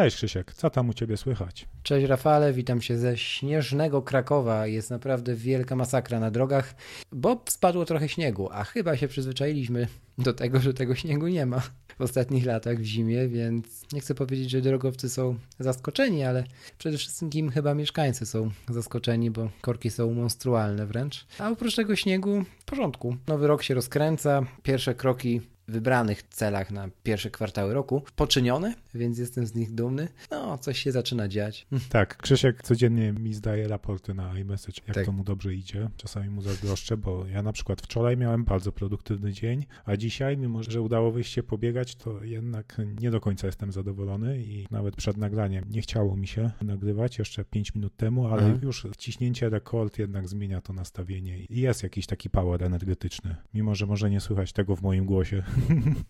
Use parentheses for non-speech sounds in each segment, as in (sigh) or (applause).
Cześć Krzysiek, co tam u Ciebie słychać? Cześć Rafale, witam się ze śnieżnego Krakowa. Jest naprawdę wielka masakra na drogach, bo spadło trochę śniegu, a chyba się przyzwyczailiśmy do tego, że tego śniegu nie ma w ostatnich latach w zimie, więc nie chcę powiedzieć, że drogowcy są zaskoczeni, ale przede wszystkim chyba mieszkańcy są zaskoczeni, bo korki są monstrualne wręcz. A oprócz tego śniegu w porządku. Nowy rok się rozkręca, pierwsze kroki wybranych celach na pierwsze kwartały roku poczynione, więc jestem z nich dumny. No, coś się zaczyna dziać. (laughs) Tak, Krzysiek codziennie mi zdaje raporty na iMessage, jak Tak. to mu dobrze idzie. Czasami mu zazdroszczę, bo ja na przykład wczoraj miałem bardzo produktywny dzień, a dzisiaj, mimo że udało wyjść się pobiegać, to jednak nie do końca jestem zadowolony i nawet przed nagraniem nie chciało mi się nagrywać jeszcze 5 minut temu, ale Mhm. już ciśnięcie rekord jednak zmienia to nastawienie i jest jakiś taki power energetyczny, mimo że może nie słychać tego w moim głosie. (laughs)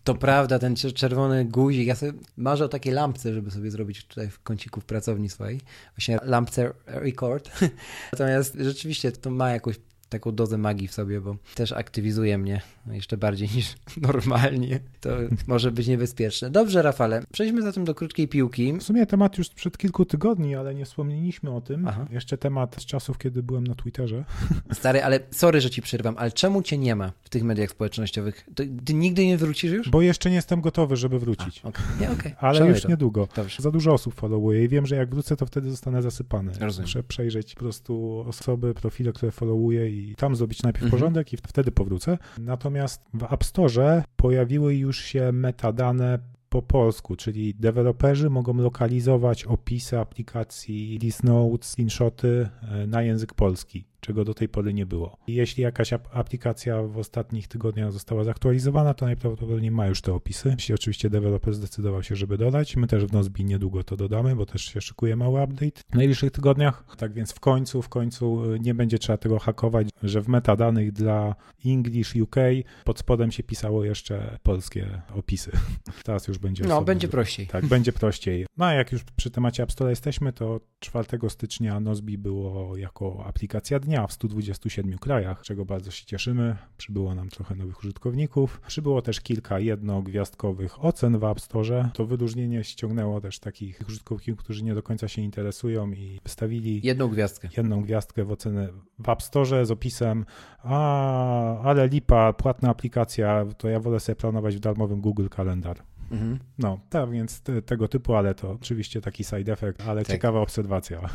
To prawda, ten czer- czerwony guzik. Ja sobie marzę o takiej lampce, żeby sobie zrobić tutaj w kąciku w pracowni swojej. Właśnie lampce record. (laughs) Natomiast rzeczywiście to ma jakąś taką dozę magii w sobie, bo też aktywizuje mnie jeszcze bardziej niż (laughs) normalnie. To może być niebezpieczne. Dobrze, Rafale, przejdźmy zatem do krótkiej piłki. W sumie temat już sprzed kilku tygodni, ale nie wspomnieliśmy o tym. Aha. Jeszcze temat z czasów, kiedy byłem na Twitterze. (laughs) Stary, ale sorry, że ci przerwam, ale czemu cię nie ma w tych mediach społecznościowych? To, ty nigdy nie wrócisz już? Bo jeszcze nie jestem gotowy, żeby wrócić. Okej, nie, okej. Ale już to. niedługo. Dobrze. Za dużo osób followuje i wiem, że jak wrócę, to wtedy zostanę zasypany. Rozumiem. Muszę przejrzeć po prostu osoby, profile, które followuję i tam zrobić najpierw Mhm. porządek i wtedy powrócę. Natomiast w App Store pojawiły już się metadane po polsku, czyli deweloperzy mogą lokalizować opisy aplikacji, list notes, screenshoty e, na język polski, czego do tej pory nie było. Jeśli jakaś ap- aplikacja w ostatnich tygodniach została zaktualizowana, to najprawdopodobniej ma już te opisy. Jeśli oczywiście deweloper zdecydował się, żeby dodać, my też w Nozbi niedługo to dodamy, bo też się szykuje mały update w najbliższych tygodniach. Tak więc w końcu, w końcu y, nie będzie trzeba tego hakować, że w metadanych dla English UK pod spodem się pisało jeszcze polskie opisy. (laughs) Teraz już będzie No, będzie prościej. Tak, będzie prościej. No a jak już przy temacie App Store jesteśmy, to 4 stycznia Nozbi było jako aplikacja dnia w 127 krajach, czego bardzo się cieszymy. Przybyło nam trochę nowych użytkowników. Przybyło też kilka jednogwiazdkowych ocen w App Store. To wyróżnienie ściągnęło też takich użytkowników, którzy nie do końca się interesują i wystawili Jedną gwiazdkę. jedną gwiazdkę w ocenę w App Store z opisem a, ale lipa, płatna aplikacja, to ja wolę sobie planować w darmowym Google Kalendar. Mhm. No, tak, więc te, tego typu, ale to oczywiście taki side effect, ale Tak. ciekawa obserwacja. (laughs)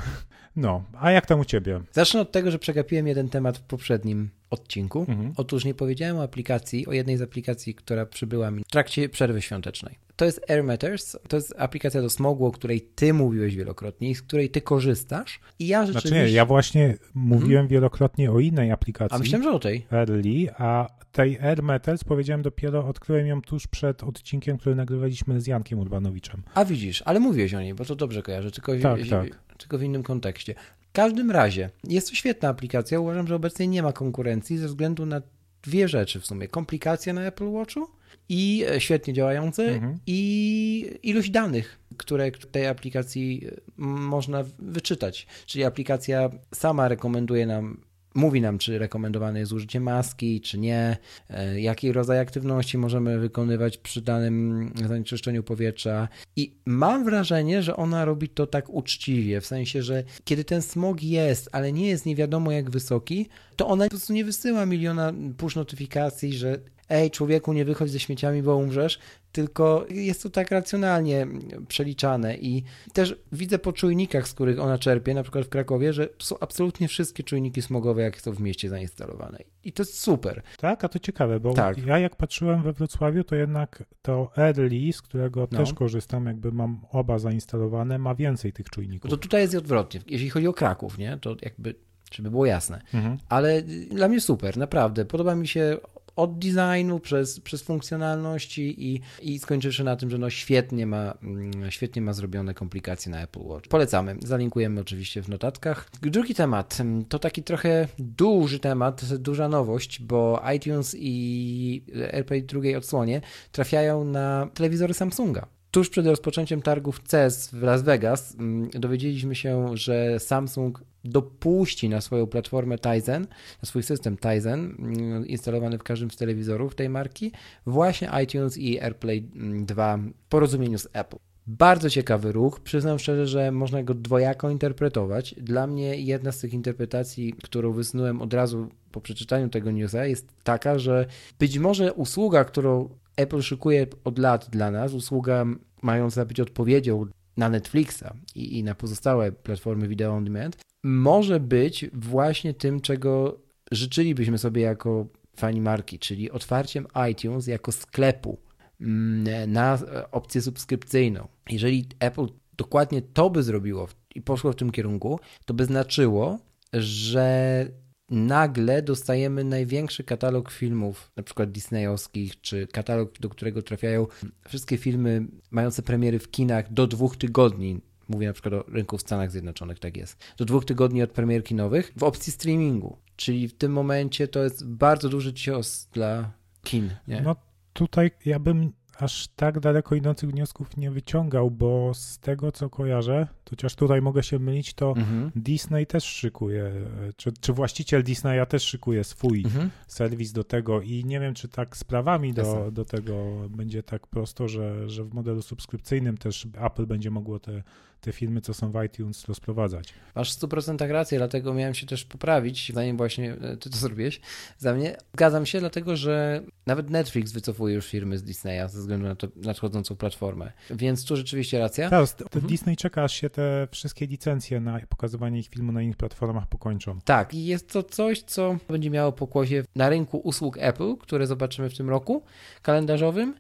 No, a jak tam u ciebie? Zacznę od tego, że przegapiłem jeden temat w poprzednim odcinku. Mhm. Otóż nie powiedziałem o aplikacji, o jednej z aplikacji, która przybyła mi w trakcie przerwy świątecznej. To jest Air Matters, to jest aplikacja do smogu, o której ty mówiłeś wielokrotnie i z której ty korzystasz. I ja rzeczywiście... Znaczy nie, ja właśnie mówiłem wielokrotnie o innej aplikacji. A myślałem, że o tej. Early, a tej Air Metals powiedziałem dopiero, odkryłem ją tuż przed odcinkiem, który nagrywaliśmy z Jankiem Urbanowiczem. A widzisz, ale mówiłeś o niej, bo to dobrze kojarzę, tylko, Tak, w- tak. tylko w innym kontekście. W każdym razie, jest to świetna aplikacja. Uważam, że obecnie nie ma konkurencji ze względu na dwie rzeczy w sumie. Komplikacje na Apple Watchu i e, świetnie działające Mhm. i ilość danych, które w tej aplikacji e, można wyczytać. Czyli aplikacja sama rekomenduje nam mówi nam, czy rekomendowane jest użycie maski, czy nie, e, jaki rodzaj aktywności możemy wykonywać przy danym zanieczyszczeniu powietrza. I mam wrażenie, że ona robi to tak uczciwie, w sensie, że kiedy ten smog jest, ale nie jest nie wiadomo jak wysoki, to ona po prostu nie wysyła miliona push notyfikacji, że ej człowieku, nie wychodź ze śmieciami, bo umrzesz, tylko jest to tak racjonalnie przeliczane i też widzę po czujnikach, z których ona czerpie, na przykład w Krakowie, że są absolutnie wszystkie czujniki smogowe, jakie są w mieście zainstalowane i to jest super. Tak, a to ciekawe, bo tak. ja jak patrzyłem we Wrocławiu, to jednak to Early, z którego no. też korzystam, jakby mam oba zainstalowane, ma więcej tych czujników. To tutaj jest odwrotnie. Jeśli chodzi o Kraków, nie, to jakby żeby było jasne. Mhm. Ale dla mnie super, naprawdę. Podoba mi się od designu przez, przez funkcjonalności i, i skończywszy na tym, że no świetnie ma, mm, świetnie ma zrobione komplikacje na Apple Watch. Polecamy, zalinkujemy oczywiście w notatkach. Drugi temat mm, to taki trochę duży temat, duża nowość, bo iTunes i AirPlay drugiej odsłonie trafiają na telewizory Samsunga. Tuż przed rozpoczęciem targów CES w Las Vegas mm, dowiedzieliśmy się, że Samsung dopuści na swoją platformę Tizen, na swój system Tizen mm, instalowany w każdym z telewizorów tej marki, właśnie iTunes i AirPlay 2 mm, w porozumieniu z Apple. Bardzo ciekawy ruch. Przyznam szczerze, że można go dwojako interpretować. Dla mnie jedna z tych interpretacji, którą wysnułem od razu po przeczytaniu tego newsa, jest taka, że być może usługa, którą Apple szykuje od lat dla nas, usługa mająca być odpowiedzią na Netflixa i, i na pozostałe platformy video on demand, może być właśnie tym, czego życzylibyśmy sobie jako fani marki, czyli otwarciem iTunes jako sklepu mm, na opcję subskrypcyjną. Jeżeli Apple dokładnie to by zrobiło i poszło w tym kierunku, to by znaczyło, że nagle dostajemy największy katalog filmów, na przykład disneyowskich, czy katalog, do którego trafiają wszystkie filmy mające premiery w kinach do dwóch tygodni. Mówię na przykład o rynku w Stanach Zjednoczonych, tak jest. Do dwóch tygodni od premier kinowych w opcji streamingu. Czyli w tym momencie to jest bardzo duży cios dla kin. Nie? No tutaj ja bym aż tak daleko idących wniosków nie wyciągał, bo z tego co kojarzę, chociaż tutaj mogę się mylić, to mhm. Disney też szykuje, czy, czy właściciel Disneya też szykuje swój mhm. serwis do tego i nie wiem, czy tak z prawami do, do tego będzie tak prosto, że, że w modelu subskrypcyjnym też Apple będzie mogło te te filmy, co są w iTunes, rozprowadzać. Masz w 100% rację, dlatego miałem się też poprawić, zanim właśnie e, ty to zrobiłeś za mnie. Zgadzam się, dlatego że nawet Netflix wycofuje już firmy z Disneya ze względu na to nadchodzącą platformę. Więc tu rzeczywiście racja. Tak, mhm. Disney czeka, aż się te wszystkie licencje na pokazywanie ich filmu na innych platformach pokończą. Tak, i jest to coś, co będzie miało pokłosie na rynku usług Apple, które zobaczymy w tym roku kalendarzowym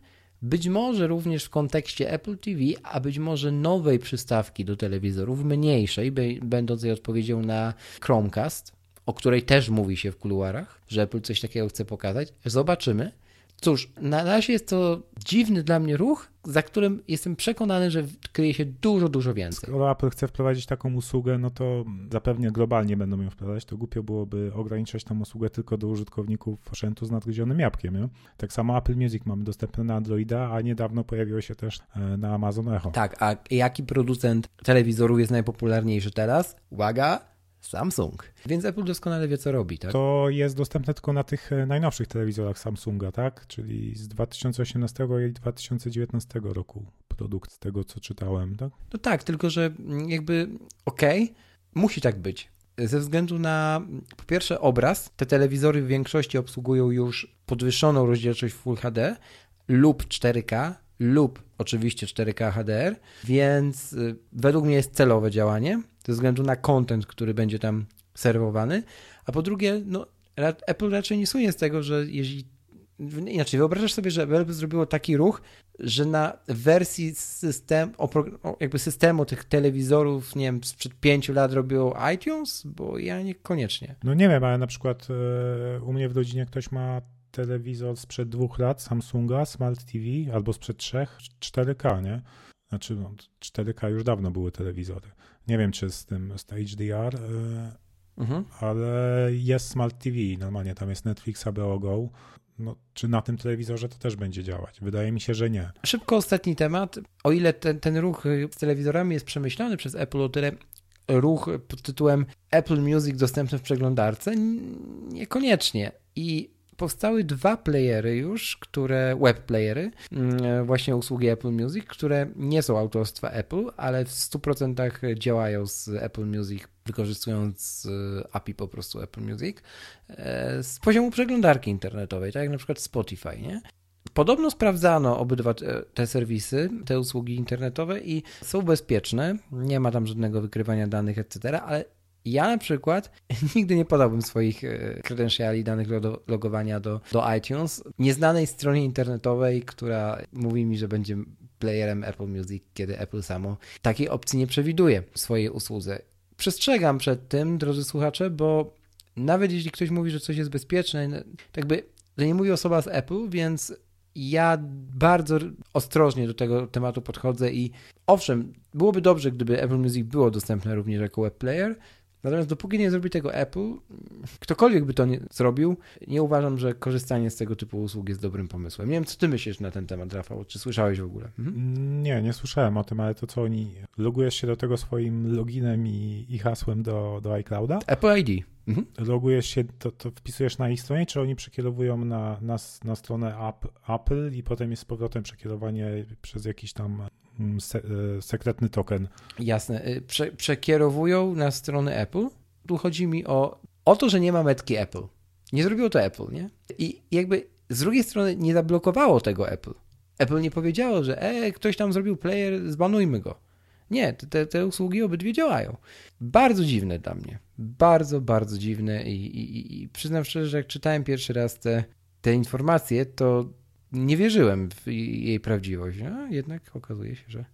być może również w kontekście Apple TV, a być może nowej przystawki do telewizorów, mniejszej, będącej odpowiedzią na Chromecast, o której też mówi się w kuluarach, że Apple coś takiego chce pokazać. Zobaczymy. Cóż, na razie jest to dziwny dla mnie ruch, za którym jestem przekonany, że kryje się dużo, dużo więcej. Skoro Apple chce wprowadzić taką usługę, no to zapewne globalnie będą ją wprowadzać. To głupio byłoby ograniczać tą usługę tylko do użytkowników sprzętu z nadgryzionym jabłkiem. Nie? Tak samo Apple Music mamy dostępne na Androida, a niedawno pojawiło się też e, na Amazon Echo. Tak, a jaki producent telewizoru jest najpopularniejszy teraz? Uwaga! Samsung. Więc Apple doskonale wie, co robi, tak? To jest dostępne tylko na tych e, najnowszych telewizorach Samsunga, tak? Czyli z 2018 i 2019 roku produkt, z tego co czytałem, tak? No tak, tylko że jakby okej, okay, musi tak być. Ze względu na po pierwsze obraz, te telewizory w większości obsługują już podwyższoną rozdzielczość Full HD lub 4K lub oczywiście 4K HDR, więc y, według mnie jest celowe działanie ze względu na content, który będzie tam serwowany. A po drugie, no, Apple raczej nie słynie z tego, że jeśli. Inaczej, wyobrażasz sobie, że Apple zrobiło taki ruch, że na wersji system, jakby systemu tych telewizorów, nie wiem, sprzed pięciu lat robił iTunes? Bo ja niekoniecznie. No nie wiem, ale na przykład e, u mnie w rodzinie ktoś ma telewizor sprzed dwóch lat Samsunga Smart TV albo sprzed trzech 4K, nie? Znaczy no, 4K już dawno były telewizory. Nie wiem, czy z tym z HDR, yy, mhm. ale jest Smart TV, normalnie tam jest Netflix, HBO Go. No, czy na tym telewizorze to też będzie działać? Wydaje mi się, że nie. Szybko ostatni temat. O ile ten, ten ruch z telewizorami jest przemyślany przez Apple, o tyle ruch pod tytułem Apple Music dostępny w przeglądarce niekoniecznie. I powstały dwa playery już, które, web playery, mm, właśnie usługi Apple Music, które nie są autorstwa Apple, ale w 100% działają z Apple Music, wykorzystując e, API po prostu Apple Music e, z poziomu przeglądarki internetowej, tak jak na przykład Spotify, nie? Podobno sprawdzano obydwa te serwisy, te usługi internetowe i są bezpieczne, nie ma tam żadnego wykrywania danych, etc., ale ja na przykład (laughs) nigdy nie podałbym swoich kredensiali, danych logowania do, do iTunes nieznanej stronie internetowej, która mówi mi, że będzie playerem Apple Music, kiedy Apple samo takiej opcji nie przewiduje w swojej usłudze. Przestrzegam przed tym, drodzy słuchacze, bo nawet jeśli ktoś mówi, że coś jest bezpieczne, tak by to nie mówi osoba z Apple, więc ja bardzo ostrożnie do tego tematu podchodzę i owszem, byłoby dobrze, gdyby Apple Music było dostępne również jako web player, Natomiast dopóki nie zrobi tego Apple, ktokolwiek by to nie zrobił, nie uważam, że korzystanie z tego typu usług jest dobrym pomysłem. Nie wiem, co ty myślisz na ten temat, Rafał? Czy słyszałeś w ogóle? Mhm. Nie, nie słyszałem o tym, ale to co oni... Logujesz się do tego swoim loginem i, i hasłem do, do iClouda? Apple ID. Mhm. Logujesz się, to, to wpisujesz na ich stronie, czy oni przekierowują na, na, na stronę app, Apple i potem jest z powrotem przekierowanie przez jakiś tam se, e, sekretny token? Jasne. Y, prze, przekierowują na stronę Apple. Tu chodzi mi o, o to, że nie ma metki Apple. Nie zrobiło to Apple, nie? I jakby z drugiej strony nie zablokowało tego Apple. Apple nie powiedziało, że e, ktoś tam zrobił player, zbanujmy go. Nie, te, te usługi obydwie działają. Bardzo dziwne dla mnie. Bardzo, bardzo dziwne i, i, i przyznam szczerze, że jak czytałem pierwszy raz te, te informacje, to nie wierzyłem w jej prawdziwość. A jednak okazuje się, że,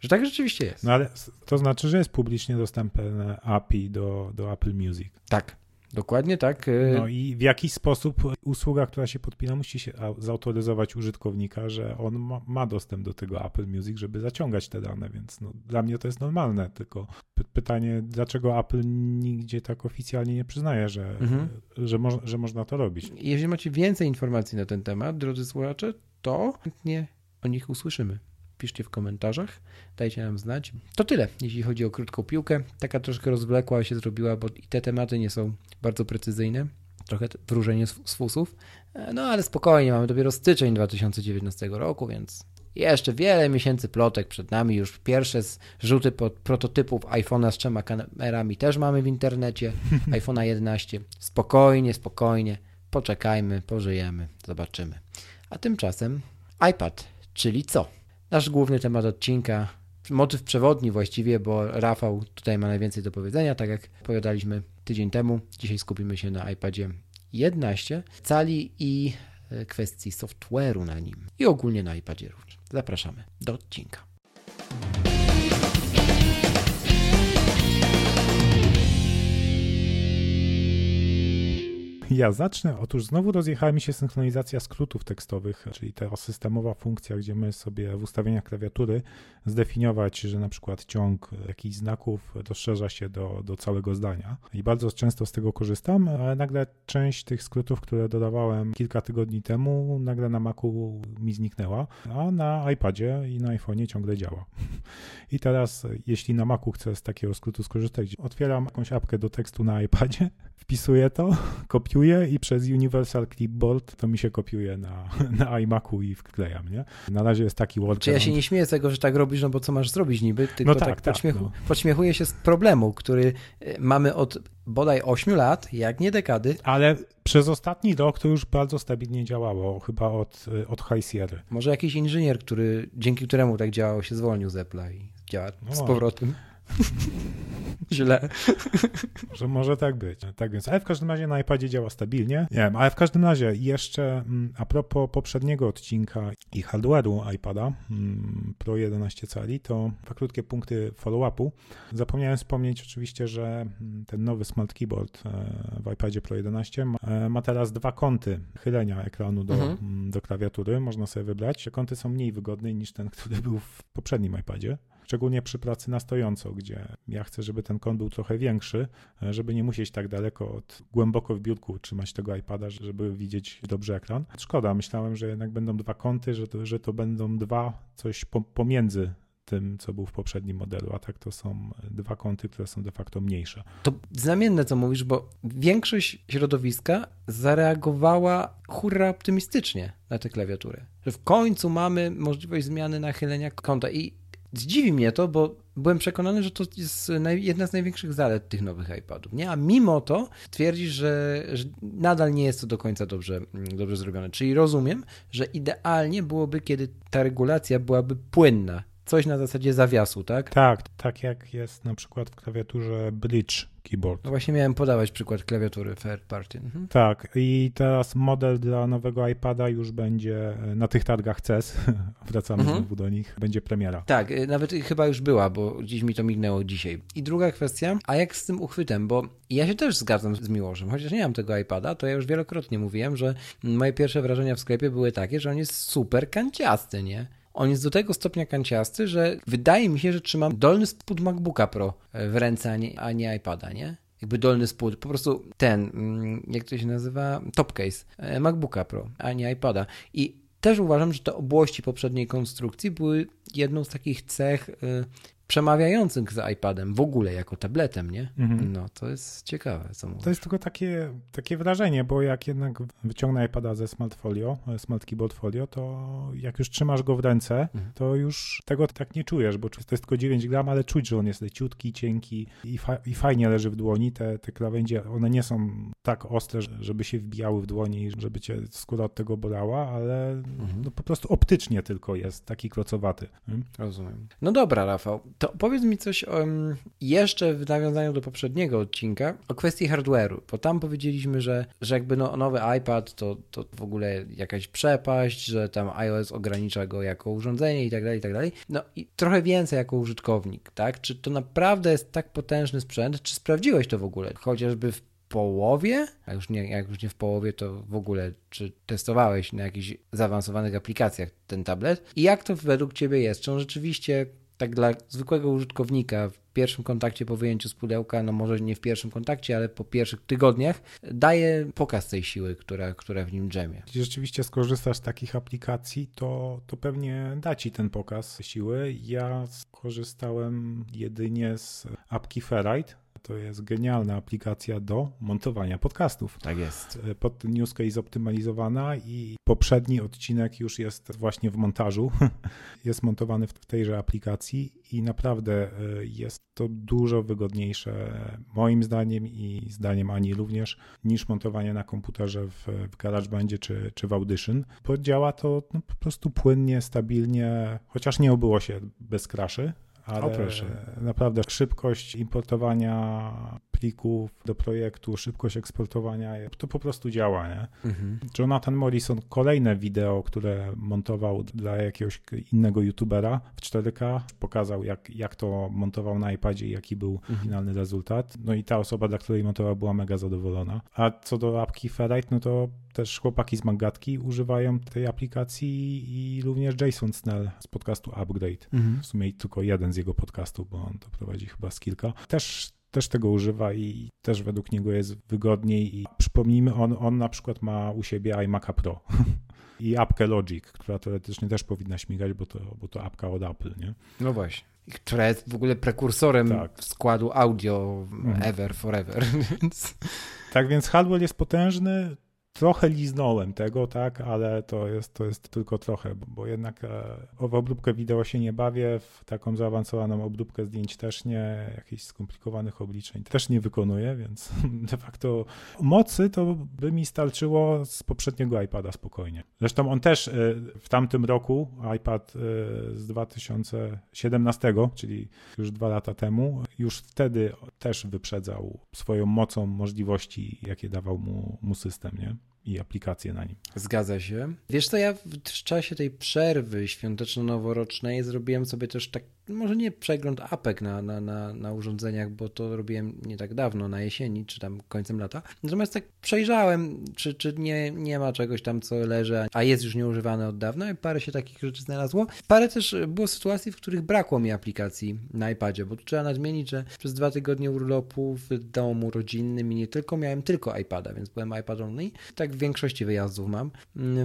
że tak rzeczywiście jest. No ale to znaczy, że jest publicznie dostępne API do, do Apple Music. Tak. Dokładnie tak. Y, no i w jaki sposób usługa, która się podpina, musi się zautoryzować użytkownika, że on ma, ma, dostęp do tego Apple Music, żeby zaciągać te dane, więc no, dla mnie to jest normalne, tylko py pytanie, dlaczego Apple nigdzie tak oficjalnie nie przyznaje, że, mhm. że, mo że można to robić. Jeżeli macie więcej informacji na ten temat, drodzy słuchacze, to chętnie o nich usłyszymy piszcie w komentarzach, dajcie nam znać. To tyle, jeśli chodzi o krótką piłkę. Taka troszkę rozwlekła się zrobiła, bo i te tematy nie są bardzo precyzyjne. Trochę wróżenie z fusów. E, no ale spokojnie, mamy dopiero styczeń 2019 roku, więc jeszcze wiele miesięcy plotek przed nami. Już pierwsze zrzuty prototypów iPhone'a z trzema kamerami też mamy w internecie. (laughs) iPhone'a 11. Spokojnie, spokojnie. Poczekajmy, pożyjemy, zobaczymy. A tymczasem iPad, czyli co? Nasz główny temat odcinka, motyw przewodni właściwie, bo Rafał tutaj ma najwięcej do powiedzenia, tak jak opowiadaliśmy tydzień temu. Dzisiaj skupimy się na iPadzie 11 cali i e, kwestii software'u na nim i ogólnie na iPadzie również. Zapraszamy do odcinka. Ja zacznę. Otóż znowu rozjechała mi się synchronizacja skrótów tekstowych, czyli ta systemowa funkcja, gdzie my sobie w ustawieniach klawiatury zdefiniować, że na przykład ciąg jakichś znaków rozszerza się do, do całego zdania. I bardzo często z tego korzystam, ale nagle część tych skrótów, które dodawałem kilka tygodni temu, nagle na Macu mi zniknęła, a na iPadzie i na iPhone'ie ciągle działa. I teraz, jeśli na Macu chcę z takiego skrótu skorzystać, otwieram jakąś apkę do tekstu na iPadzie, wpisuję to, (laughs) kopiuję i przez Universal Clipboard to mi się kopiuje na, (laughs) na iMacu i wklejam, nie? Na razie jest taki workaround. Czy ja się nie śmieję z tego, że tak robisz, no bo co masz zrobić niby? Tylko no tak, tak, tak podśmiechu, no. podśmiechuję się z problemu, który e, mamy od bodaj 8 lat, jak nie dekady. Ale przez ostatni rok to już bardzo stabilnie działało, chyba od, e, od High Sierra. Może jakiś inżynier, który, dzięki któremu tak działało, się zwolnił z Apple'a i działa no, z powrotem. (laughs) Źle. Że może tak być. Tak więc, ale w każdym razie na iPadzie działa stabilnie. Nie wiem, ale w każdym razie jeszcze mm, a propos poprzedniego odcinka i hardware'u iPada mm, Pro 11 cali, to dwa krótkie punkty follow-upu. Zapomniałem wspomnieć oczywiście, że mm, ten nowy Smart Keyboard e, w iPadzie Pro 11 e, ma teraz dwa kąty chylenia ekranu do, mhm. do klawiatury. Można sobie wybrać. Kąty są mniej wygodne niż ten, który był w poprzednim iPadzie szczególnie przy pracy na stojąco, gdzie ja chcę, żeby ten kąt był trochę większy, żeby nie musieć tak daleko od głęboko w biurku trzymać tego iPada, żeby widzieć dobrze ekran. Szkoda, myślałem, że jednak będą dwa kąty, że to, że to będą dwa coś pomiędzy tym, co był w poprzednim modelu, a tak to są dwa kąty, które są de facto mniejsze. To znamienne, co mówisz, bo większość środowiska zareagowała hurra optymistycznie na tę klawiaturę. Że w końcu mamy możliwość zmiany nachylenia kąta i zdziwi mnie to, bo byłem przekonany, że to jest jedna z największych zalet tych nowych iPadów. Nie? A mimo to twierdzisz, że, że, nadal nie jest to do końca dobrze, dobrze zrobione. Czyli rozumiem, że idealnie byłoby, kiedy ta regulacja byłaby płynna. Coś na zasadzie zawiasu, tak? Tak, tak jak jest na przykład w klawiaturze Bridge keyboard. No właśnie miałem podawać przykład klawiatury third party. Mhm. Tak, i teraz model dla nowego iPada już będzie na tych targach CES, (laughs) wracamy mhm. znowu do nich, będzie premiera. Tak, y, nawet chyba już była, bo gdzieś mi to mignęło dzisiaj. I druga kwestia, a jak z tym uchwytem, bo ja się też zgadzam z Miłoszem, chociaż nie mam tego iPada, to ja już wielokrotnie mówiłem, że moje pierwsze wrażenia w sklepie były takie, że on jest super kanciasty, nie? On jest do tego stopnia kanciasty, że wydaje mi się, że trzymam dolny spód MacBooka Pro w ręce, a nie, a nie iPada, nie? Jakby dolny spód, po prostu ten, mm, jak to się nazywa, top case e, MacBooka Pro, a nie iPada. I też uważam, że te obłości poprzedniej konstrukcji były jedną z takich cech y, przemawiających z iPadem w ogóle jako tabletem, nie? Mhm. No to jest ciekawe, co mówisz. To jest tylko takie, takie wrażenie, bo jak jednak wyciągnę iPada ze Smart Folio, Smart Keyboard Folio, to jak już trzymasz go w ręce, mhm. to już tego tak nie czujesz, bo to jest tylko 9 gram, ale czuć, że on jest leciutki, cienki i, fa i fajnie leży w dłoni. Te, te krawędzie, one nie są tak ostre, żeby się wbijały w dłoni i żeby cię skóra od tego bolała, ale mhm. no, po prostu optycznie tylko jest taki klocowaty. Rozumiem. No dobra, Rafał, to powiedz mi coś o, jeszcze w nawiązaniu do poprzedniego odcinka o kwestii hardware'u, bo tam powiedzieliśmy, że, że jakby no, nowy iPad to, to w ogóle jakaś przepaść, że tam iOS ogranicza go jako urządzenie i tak dalej, i tak dalej. No i trochę więcej jako użytkownik, tak? Czy to naprawdę jest tak potężny sprzęt? Czy sprawdziłeś to w ogóle? Chociażby w połowie, a już nie, jak już nie w połowie, to w ogóle, czy testowałeś na jakichś zaawansowanych aplikacjach ten tablet? I jak to według Ciebie jest? Czy on rzeczywiście tak dla zwykłego użytkownika w pierwszym kontakcie po wyjęciu z pudełka, no może nie w pierwszym kontakcie, ale po pierwszych tygodniach, daje pokaz tej siły, która, która w nim drzemie. Jeśli rzeczywiście skorzystasz z takich aplikacji, to, to pewnie da ci ten pokaz siły. Ja skorzystałem jedynie z apki Ferrite, to jest genialna aplikacja do montowania podcastów. Tak jest. E, pod ten use case zoptymalizowana i poprzedni odcinek już jest właśnie w montażu. (laughs) jest montowany w tejże aplikacji i naprawdę e, jest to dużo wygodniejsze moim zdaniem i zdaniem Ani również niż montowanie na komputerze w, w GarageBandzie czy, czy w Audition, bo działa to no, po prostu płynnie, stabilnie, chociaż nie obyło się bez kraszy, ale naprawdę szybkość importowania plików do projektu, szybkość eksportowania, to po prostu działa, nie? Mhm. Jonathan Morrison kolejne wideo, które montował dla jakiegoś innego youtubera w 4K, pokazał jak, jak to montował na iPadzie i jaki był mhm. finalny rezultat. No i ta osoba, dla której montował była mega zadowolona. A co do apki Ferrite, no to też chłopaki z Magatki używają tej aplikacji i również Jason Snell z podcastu Upgrade. Mhm. W sumie tylko jeden z jego podcastów, bo on to prowadzi chyba z kilka. Też też tego używa i też według niego jest wygodniej. I przypomnijmy, on, on na przykład ma u siebie iMac'a Pro (laughs) i apkę Logic, która teoretycznie też powinna śmigać, bo to, bo to apka od Apple, nie? No właśnie. Która jest w ogóle prekursorem tak. składu audio mhm. ever, forever. (laughs) Tak więc hardware jest potężny, Trochę liznąłem tego, tak, ale to jest, to jest tylko trochę, bo, jednak e, w obróbkę wideo się nie bawię, w taką zaawansowaną obróbkę zdjęć też nie, jakichś skomplikowanych obliczeń też nie wykonuję, więc (laughs) de facto mocy to by mi starczyło z poprzedniego iPada spokojnie. Zresztą on też e, w tamtym roku, iPad e, z 2017, czyli już dwa lata temu, już wtedy też wyprzedzał swoją mocą możliwości, jakie dawał mu, mu system, nie? I aplikacje na nim. Zgadza się. Wiesz co, ja w czasie tej przerwy świąteczno-noworocznej zrobiłem sobie też tak może nie przegląd apek na, na, na, na urządzeniach, bo to robiłem nie tak dawno, na jesieni, czy tam końcem lata. Natomiast tak przejrzałem, czy, czy nie, nie ma czegoś tam, co leży, a jest już nieużywane od dawna i parę się takich rzeczy znalazło. Parę też było sytuacji, w których brakło mi aplikacji na iPadzie, bo trzeba nadmienić, że przez dwa tygodnie urlopu w domu rodzinnym i nie tylko miałem tylko iPada, więc byłem iPad only. Tak w większości wyjazdów mam,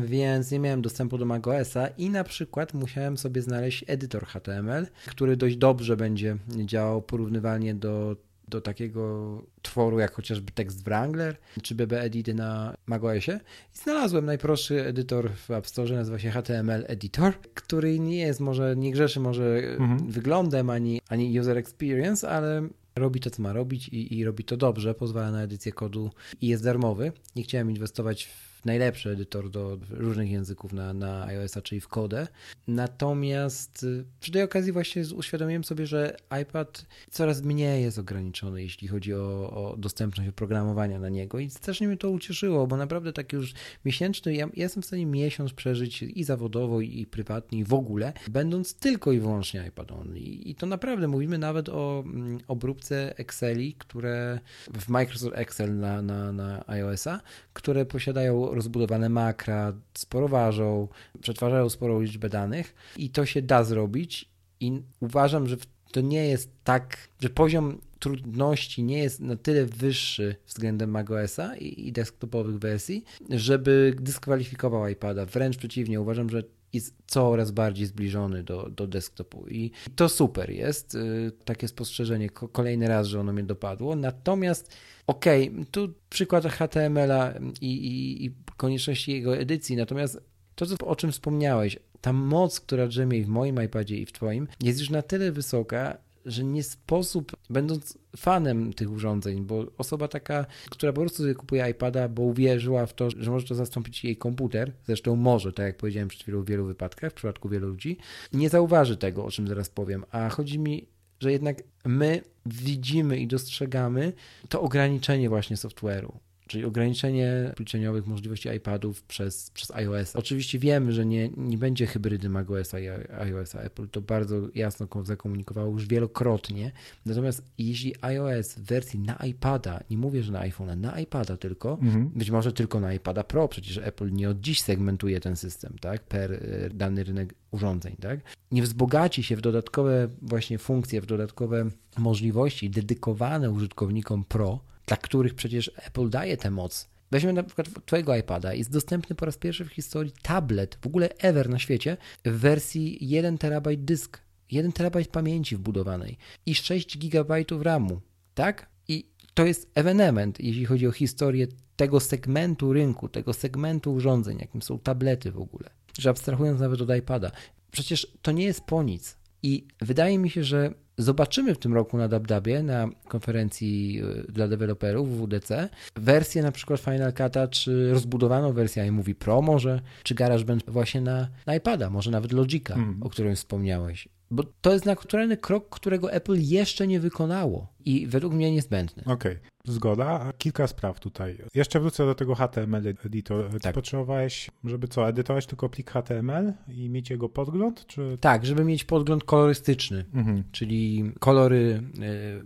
więc nie miałem dostępu do macOSa i na przykład musiałem sobie znaleźć edytor HTML, który dość dobrze będzie działał porównywalnie do do takiego tworu jak chociażby Text Wrangler czy BB Edity na macOSie i znalazłem najprostszy edytor w App Store, nazywa się HTML Editor, który nie jest może, nie grzeszy może mhm. wyglądem ani, ani user experience, ale robi to, co ma robić i, i robi to dobrze, pozwala na edycję kodu i jest darmowy. Nie chciałem inwestować w najlepszy edytor do różnych języków na, na iOS-a, czyli w kodę. Natomiast y, przy tej okazji właśnie uświadomiłem sobie, że iPad coraz mniej jest ograniczony, jeśli chodzi o, o dostępność oprogramowania na niego i strasznie mnie to ucieszyło, bo naprawdę tak już miesięczny, ja, ja jestem w stanie miesiąc przeżyć i zawodowo, i, prywatnie, i w ogóle, będąc tylko i wyłącznie iPad only. I, i to naprawdę mówimy nawet o mm, obróbce Exceli, które w Microsoft Excel na, na, na iOS-a, które posiadają rozbudowane makra, sporo ważą, przetwarzają sporą liczbę danych i to się da zrobić i uważam, że to nie jest tak, że poziom trudności nie jest na tyle wyższy względem macOSa i, i desktopowych wersji, żeby dyskwalifikował iPada. Wręcz przeciwnie, uważam, że jest coraz bardziej zbliżony do, do desktopu i to super jest. Y, takie spostrzeżenie kolejny raz, że ono mnie dopadło. Natomiast okej, okay, tu przykład HTML-a i, i, i konieczności jego edycji, natomiast to, o czym wspomniałeś, ta moc, która drzemie w moim iPadzie i w Twoim, jest już na tyle wysoka, że nie sposób, będąc fanem tych urządzeń, bo osoba taka, która po prostu sobie kupuje iPada, bo uwierzyła w to, że może to zastąpić jej komputer, zresztą może, tak jak powiedziałem przed chwilą w wielu wypadkach, w przypadku wielu ludzi, nie zauważy tego, o czym zaraz powiem, a chodzi mi, że jednak my widzimy i dostrzegamy to ograniczenie właśnie software'u czyli ograniczenie pliczeniowych możliwości iPadów przez, przez iOS. Oczywiście wiemy, że nie, nie będzie hybrydy macOSa i iOSa. Apple to bardzo jasno zakomunikowało już wielokrotnie. Natomiast jeśli iOS w wersji na iPada, nie mówię, że na iPhone'a, na iPada tylko, mhm. być może tylko na iPada Pro, przecież Apple nie od dziś segmentuje ten system, tak, per e, dany rynek urządzeń, tak, nie wzbogaci się w dodatkowe właśnie funkcje, w dodatkowe możliwości dedykowane użytkownikom Pro, dla których przecież Apple daje tę moc. Weźmy na przykład Twojego iPada. Jest dostępny po raz pierwszy w historii tablet, w ogóle ever na świecie, w wersji 1 TB dysk, 1 TB pamięci wbudowanej i 6 GB RAMu. Tak? I to jest ewenement, jeśli chodzi o historię tego segmentu rynku, tego segmentu urządzeń, jakim są tablety w ogóle. Że abstrahując nawet od iPada. Przecież to nie jest po nic. I wydaje mi się, że Zobaczymy w tym roku na DubDubie, na konferencji y, dla deweloperów WDC, wersję na przykład Final Cut'a, czy rozbudowaną wersję iMovie Pro może, czy GarageBand właśnie na, na iPada, może nawet Logica, mm. o którym wspomniałeś. Bo to jest naturalny krok, którego Apple jeszcze nie wykonało i według mnie niezbędny. Okej, okay. Zgoda. Kilka spraw tutaj. Jeszcze wrócę do tego HTML editor. Ty tak. potrzebowałeś, żeby co, edytować tylko plik HTML i mieć jego podgląd? Czy... Tak, żeby mieć podgląd kolorystyczny, mhm. czyli kolory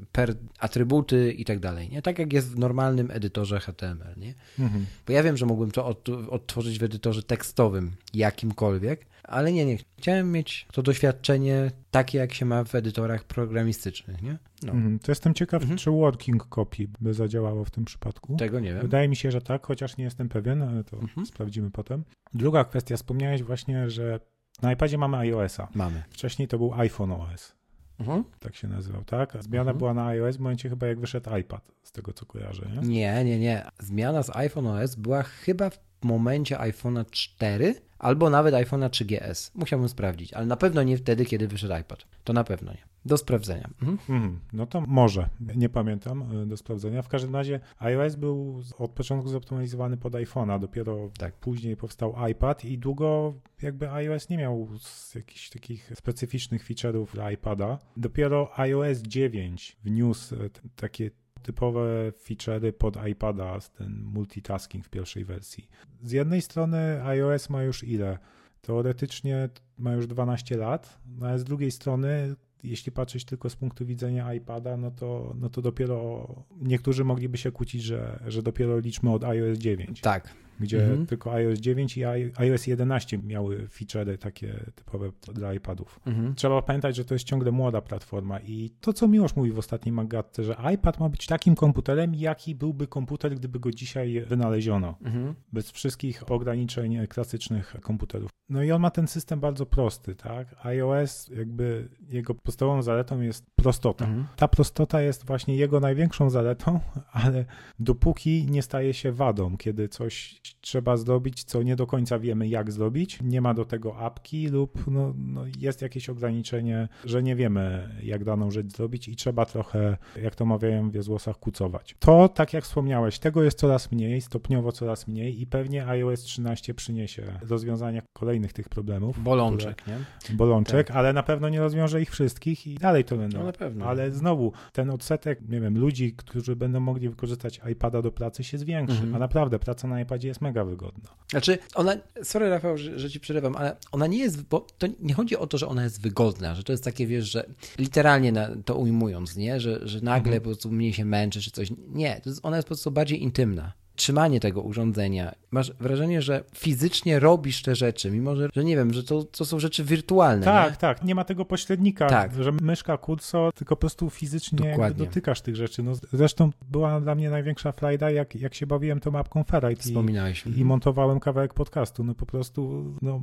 y, per atrybuty i tak dalej. Nie? Tak jak jest w normalnym edytorze HTML. Nie? Mhm. Bo ja wiem, że mógłbym to odtworzyć w edytorze tekstowym jakimkolwiek, ale nie, nie. Chciałem mieć to doświadczenie takie, jak się ma w edytorach programistycznych, nie? No. Mm, to jestem ciekaw, mhm. czy working copy by zadziałało w tym przypadku. Tego nie wiem. Wydaje mi się, że tak, chociaż nie jestem pewien, ale to mhm. sprawdzimy potem. Druga kwestia, wspomniałeś właśnie, że na iPadzie mamy iOS-a. Mamy. Wcześniej to był iPhone OS. Mhm. Tak się nazywał, tak? A zmiana mhm. była na iOS w momencie chyba jak wyszedł iPad, z tego co kojarzę, nie? Nie, nie, nie. Zmiana z iPhone OS była chyba w momencie iPhone'a 4 albo nawet iPhone'a 3GS. Musiałbym sprawdzić, ale na pewno nie wtedy, kiedy wyszedł iPad. To na pewno nie. Do sprawdzenia. Mhm. Mm, no to może, nie pamiętam e, do sprawdzenia. W każdym razie iOS był od początku zoptymalizowany pod iPhone'a, dopiero tak. później powstał iPad i długo jakby iOS nie miał jakichś takich specyficznych feature'ów dla iPada. Dopiero iOS 9 wniósł e, takie typowe feature'y pod iPada, ten multitasking w pierwszej wersji. Z jednej strony iOS ma już ile? Teoretycznie ma już 12 lat, no ale z drugiej strony jeśli patrzeć tylko z punktu widzenia iPada, no to, no to dopiero niektórzy mogliby się kłócić, że, że dopiero liczmy od iOS 9. Tak, gdzie Mhm. tylko iOS 9 i iOS 11 miały feature'y takie typowe dla iPadów. Mhm. Trzeba pamiętać, że to jest ciągle młoda platforma i to, co Miłosz mówi w ostatniej Magatce, że iPad ma być takim komputerem, jaki byłby komputer, gdyby go dzisiaj wynaleziono, Mhm. bez wszystkich ograniczeń klasycznych komputerów. No i on ma ten system bardzo prosty, tak? iOS, jakby jego podstawową zaletą jest prostota. Mhm. Ta prostota jest właśnie jego największą zaletą, (laughs) ale dopóki nie staje się wadą, kiedy coś trzeba zrobić, co nie do końca wiemy, jak zrobić, nie ma do tego apki lub no, no jest jakieś ograniczenie, że nie wiemy, jak daną rzecz zrobić i trzeba trochę, jak to mawiają w Wiezłosach, kucować. To, tak jak wspomniałeś, tego jest coraz mniej, stopniowo coraz mniej i pewnie iOS 13 przyniesie rozwiązania kolejnych tych problemów. Bolączek, nie? które- Bolączek, ale na pewno nie rozwiąże ich wszystkich i dalej to będą. No na pewno. Ale znowu, ten odsetek, nie wiem, ludzi, którzy będą mogli wykorzystać iPada do pracy się zwiększy, Mhm. a naprawdę praca na iPadzie jest mega wygodna. Znaczy, ona, sorry Rafał, że, że ci przerywam, ale ona nie jest, bo to nie chodzi o to, że ona jest wygodna, że to jest takie, wiesz, że literalnie na, to ujmując, nie, że, że nagle Mhm. po prostu mniej się męczy czy coś. Nie, to jest, ona jest po prostu bardziej intymna. Trzymanie tego urządzenia. Masz wrażenie, że fizycznie robisz te rzeczy, mimo że, że nie wiem, że to, to są rzeczy wirtualne. Tak, nie? tak, nie ma tego pośrednika, Tak. że myszka, kursor, tylko po prostu fizycznie dotykasz tych rzeczy. No, zresztą była dla mnie największa frajda, jak, jak się bawiłem tą mapką Ferrite i, Wspominałeś. i montowałem kawałek podcastu. No po prostu, no,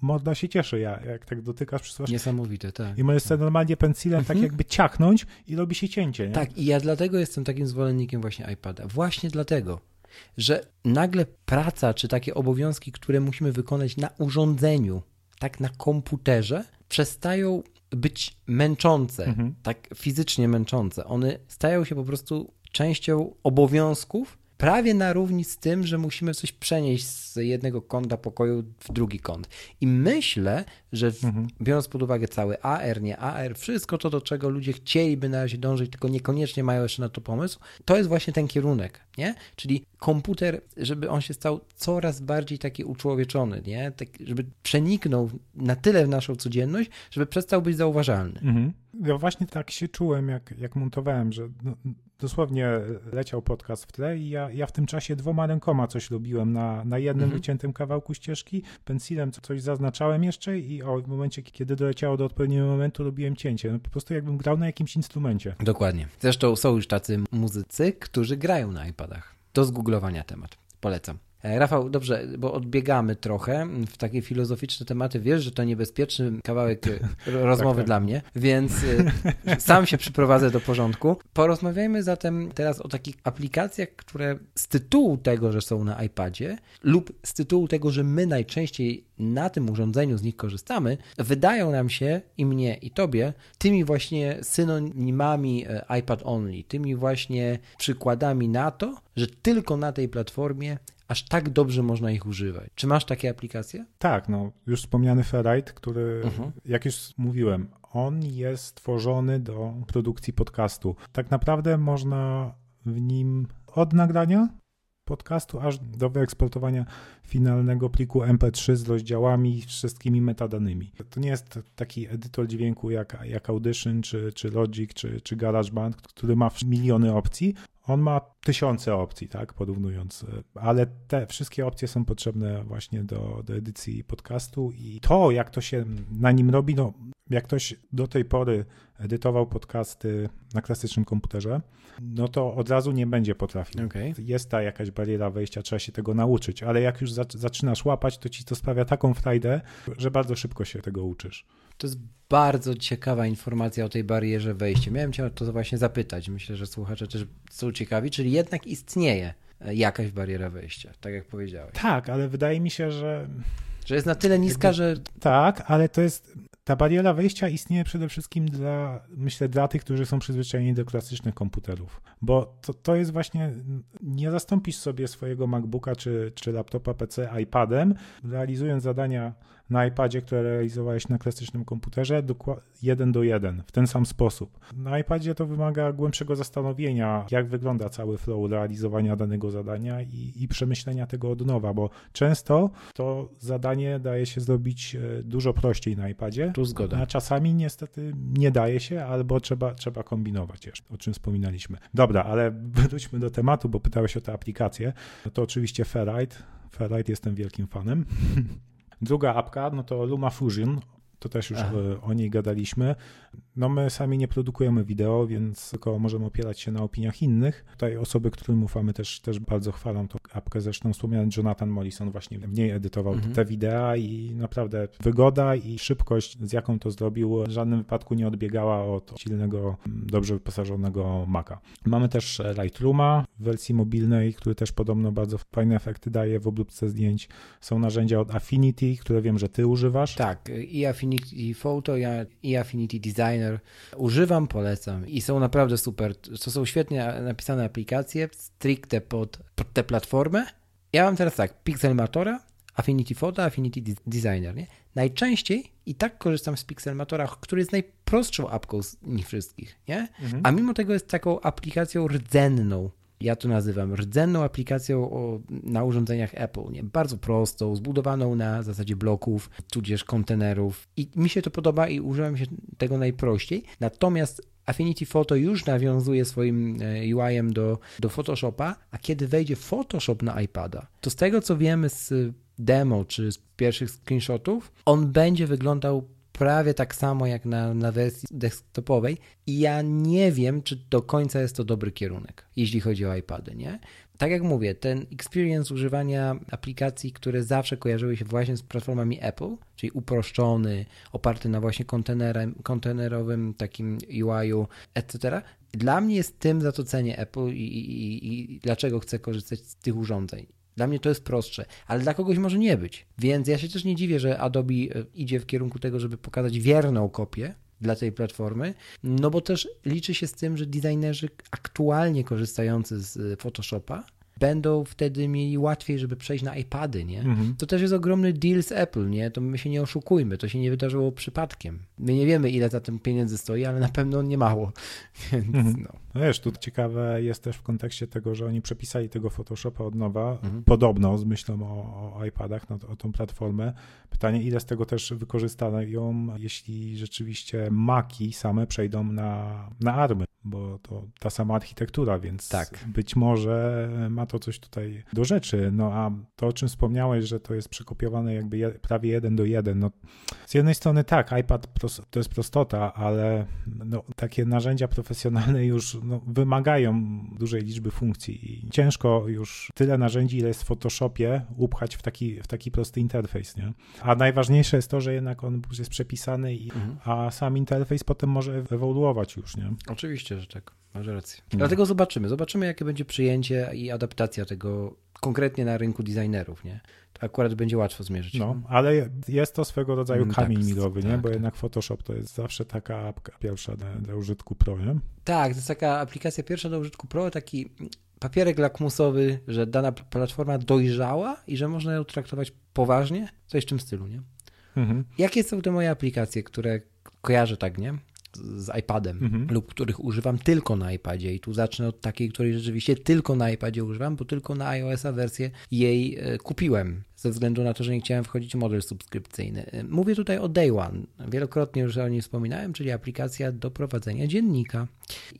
morda się cieszy, ja, jak tak dotykasz, przesuwasz Niesamowite, tak. i możesz sobie normalnie pensilem tak jakby ciachnąć i robi się cięcie, nie? Tak, i ja dlatego jestem takim zwolennikiem właśnie iPada. Właśnie dlatego, że nagle praca czy takie obowiązki, które musimy wykonać na urządzeniu, tak na komputerze, przestają być męczące, Mhm. tak fizycznie męczące. One stają się po prostu częścią obowiązków, prawie na równi z tym, że musimy coś przenieść z jednego kąta pokoju w drugi kąt. I myślę, że w, Mhm. biorąc pod uwagę cały AR, nie AR, wszystko to, do czego ludzie chcieliby na razie dążyć, tylko niekoniecznie mają jeszcze na to pomysł, to jest właśnie ten kierunek, nie? Czyli komputer, żeby on się stał coraz bardziej taki uczłowieczony, nie? Tak, żeby przeniknął na tyle w naszą codzienność, żeby przestał być zauważalny. Mhm. Ja właśnie tak się czułem, jak, jak montowałem, że no, dosłownie leciał podcast w tle i ja, ja w tym czasie dwoma rękoma coś robiłem na, na jednym Mhm. wyciętym kawałku ścieżki, pensilem co- coś zaznaczałem jeszcze i o, w momencie, kiedy doleciało do odpowiedniego momentu, robiłem cięcie. No, po prostu jakbym grał na jakimś instrumencie. Dokładnie. Zresztą są już tacy muzycy, którzy grają na iPadach. Do zgooglowania temat. Polecam. E, Rafał, dobrze, bo odbiegamy trochę w takie filozoficzne tematy. Wiesz, że to niebezpieczny kawałek e, ro- (laughs) rozmowy tak. dla mnie, więc e, sam się przyprowadzę do porządku. Porozmawiajmy zatem teraz o takich aplikacjach, które z tytułu tego, że są na iPadzie lub z tytułu tego, że my najczęściej na tym urządzeniu z nich korzystamy, wydają nam się i mnie i tobie tymi właśnie synonimami iPad only, tymi właśnie przykładami na to, że tylko na tej platformie aż tak dobrze można ich używać. Czy masz takie aplikacje? Tak, no już wspomniany Ferrite, który, Mhm. jak już mówiłem, on jest stworzony do produkcji podcastu. Tak naprawdę można w nim od nagrania podcastu aż do wyeksportowania finalnego pliku MP3 z rozdziałami, wszystkimi metadanymi. To nie jest taki edytor dźwięku jak, jak Audition, czy, czy Logic, czy, czy GarageBand, który ma miliony opcji. On ma tysiące opcji, tak, porównując, ale te wszystkie opcje są potrzebne właśnie do, do edycji podcastu i to, jak to się na nim robi, no, jak ktoś do tej pory edytował podcasty na klasycznym komputerze, no to od razu nie będzie potrafił. Okej. Jest ta jakaś bariera wejścia, trzeba się tego nauczyć, ale jak już zac- zaczynasz łapać, to ci to sprawia taką frajdę, że bardzo szybko się tego uczysz. To jest bardzo ciekawa informacja o tej barierze wejścia. Miałem cię o to właśnie zapytać. Myślę, że słuchacze też są ciekawi, czyli jednak istnieje e, jakaś bariera wejścia, tak jak powiedziałeś. Tak, ale wydaje mi się, że Że jest na tyle niska, że tak, ale to jest ta bariera wejścia istnieje przede wszystkim dla, myślę, dla tych, którzy są przyzwyczajeni do klasycznych komputerów. Bo to, to jest właśnie, nie zastąpisz sobie swojego MacBooka czy, czy laptopa PC iPadem, realizując zadania na iPadzie, które realizowałeś na klasycznym komputerze, jeden do jeden, w ten sam sposób. Na iPadzie to wymaga głębszego zastanowienia, jak wygląda cały flow realizowania danego zadania i, i przemyślenia tego od nowa, bo często to zadanie daje się zrobić e, dużo prościej na iPadzie, tu zgoda. a czasami niestety nie daje się, albo trzeba, trzeba kombinować jeszcze, o czym wspominaliśmy. Dobra, ale (laughs) wróćmy do tematu, bo pytałeś o te aplikacje. No to oczywiście Ferrite. Ferrite jestem wielkim fanem. (laughs) Druga apka, no to Luma Fusion to też już Aha. E, o niej gadaliśmy. No my sami nie produkujemy wideo, więc tylko możemy opierać się na opiniach innych. Tutaj osoby, którym ufamy też, też bardzo chwalą tą apkę. Zresztą wspomniany Jonathan Mollison właśnie w niej edytował mhm. te wideo i naprawdę wygoda i szybkość, z jaką to zrobił, w żadnym wypadku nie odbiegała od silnego, dobrze wyposażonego Maca. Mamy też Lightrooma w wersji mobilnej, który też podobno bardzo fajne efekty daje w obróbce zdjęć. Są narzędzia od Affinity, które wiem, że ty używasz. Tak, i Affinity Affinity Photo i Affinity Designer. Używam, polecam i są naprawdę super. To są świetnie napisane aplikacje, stricte pod, pod tę platformę. Ja mam teraz tak, Pixelmatora, Affinity Photo, Affinity Designer. Nie? Najczęściej i tak korzystam z Pixelmatora, który jest najprostszą apką z nich wszystkich, nie? Mhm. a mimo tego jest taką aplikacją rdzenną ja to nazywam rdzenną aplikacją o, na urządzeniach Apple, nie? bardzo prostą, zbudowaną na zasadzie bloków, tudzież kontenerów i mi się to podoba i używam się tego najprościej, natomiast Affinity Photo już nawiązuje swoim e, UI-em do, do Photoshopa, a kiedy wejdzie Photoshop na iPada, to z tego co wiemy z demo czy z pierwszych screenshotów, on będzie wyglądał prawie tak samo jak na, na wersji desktopowej i ja nie wiem, czy do końca jest to dobry kierunek, jeśli chodzi o iPady, nie? Tak jak mówię, ten experience używania aplikacji, które zawsze kojarzyły się właśnie z platformami Apple, czyli uproszczony, oparty na właśnie kontenerem, kontenerowym takim UI-u, etc., dla mnie jest tym, za to cenię Apple i, i, i dlaczego chcę korzystać z tych urządzeń. Dla mnie to jest prostsze, ale dla kogoś może nie być. Więc ja się też nie dziwię, że Adobe e, idzie w kierunku tego, żeby pokazać wierną kopię dla tej platformy, no bo też liczy się z tym, że designerzy aktualnie korzystający z Photoshopa będą wtedy mieli łatwiej, żeby przejść na iPady, nie? Mhm. To też jest ogromny deal z Apple, nie? To my się nie oszukujmy, to się nie wydarzyło przypadkiem. My nie wiemy, ile za tym pieniędzy stoi, ale na pewno nie mało. (laughs) Więc mhm. no. No. Wiesz, tu ciekawe jest też w kontekście tego, że oni przepisali tego Photoshopa od nowa, mhm. podobno z myślą o, o iPadach, no, o tą platformę. Pytanie, ile z tego też wykorzystają, jeśli rzeczywiście Maki same przejdą na, na ARMy, bo to ta sama architektura, więc tak. być może ma to coś tutaj do rzeczy. No a to, o czym wspomniałeś, że to jest przekopiowane jakby je, prawie jeden do jeden, no z jednej strony tak, iPad to jest prostota, ale no, takie narzędzia profesjonalne już no, wymagają dużej liczby funkcji i ciężko już tyle narzędzi, ile jest w Photoshopie, upchać w taki, w taki prosty interfejs, nie? A najważniejsze jest to, że jednak on jest przepisany, i, mhm. a sam interfejs potem może ewoluować już, nie? Oczywiście, że tak. Masz rację. No. Dlatego zobaczymy. Zobaczymy, jakie będzie przyjęcie i adaptacja tego konkretnie na rynku designerów, nie? To akurat będzie łatwo zmierzyć. No, ale jest to swego rodzaju mm, kamień tak, milowy, nie? Tak, Bo tak. jednak Photoshop to jest zawsze taka apka pierwsza dla, dla użytku pro, nie? Tak, to jest taka aplikacja pierwsza do użytku pro, taki papierek lakmusowy, że dana platforma dojrzała i że można ją traktować poważnie, coś w tym stylu, nie? Mhm. Jakie są te moje aplikacje, które kojarzę tak, nie? Z iPadem mhm. lub których używam tylko na iPadzie. I tu zacznę od takiej, której rzeczywiście tylko na iPadzie używam, bo tylko na iOS-a wersję jej e, kupiłem ze względu na to, że nie chciałem wchodzić w model subskrypcyjny. E, mówię tutaj o Day One. Wielokrotnie już o niej wspominałem, czyli aplikacja do prowadzenia dziennika.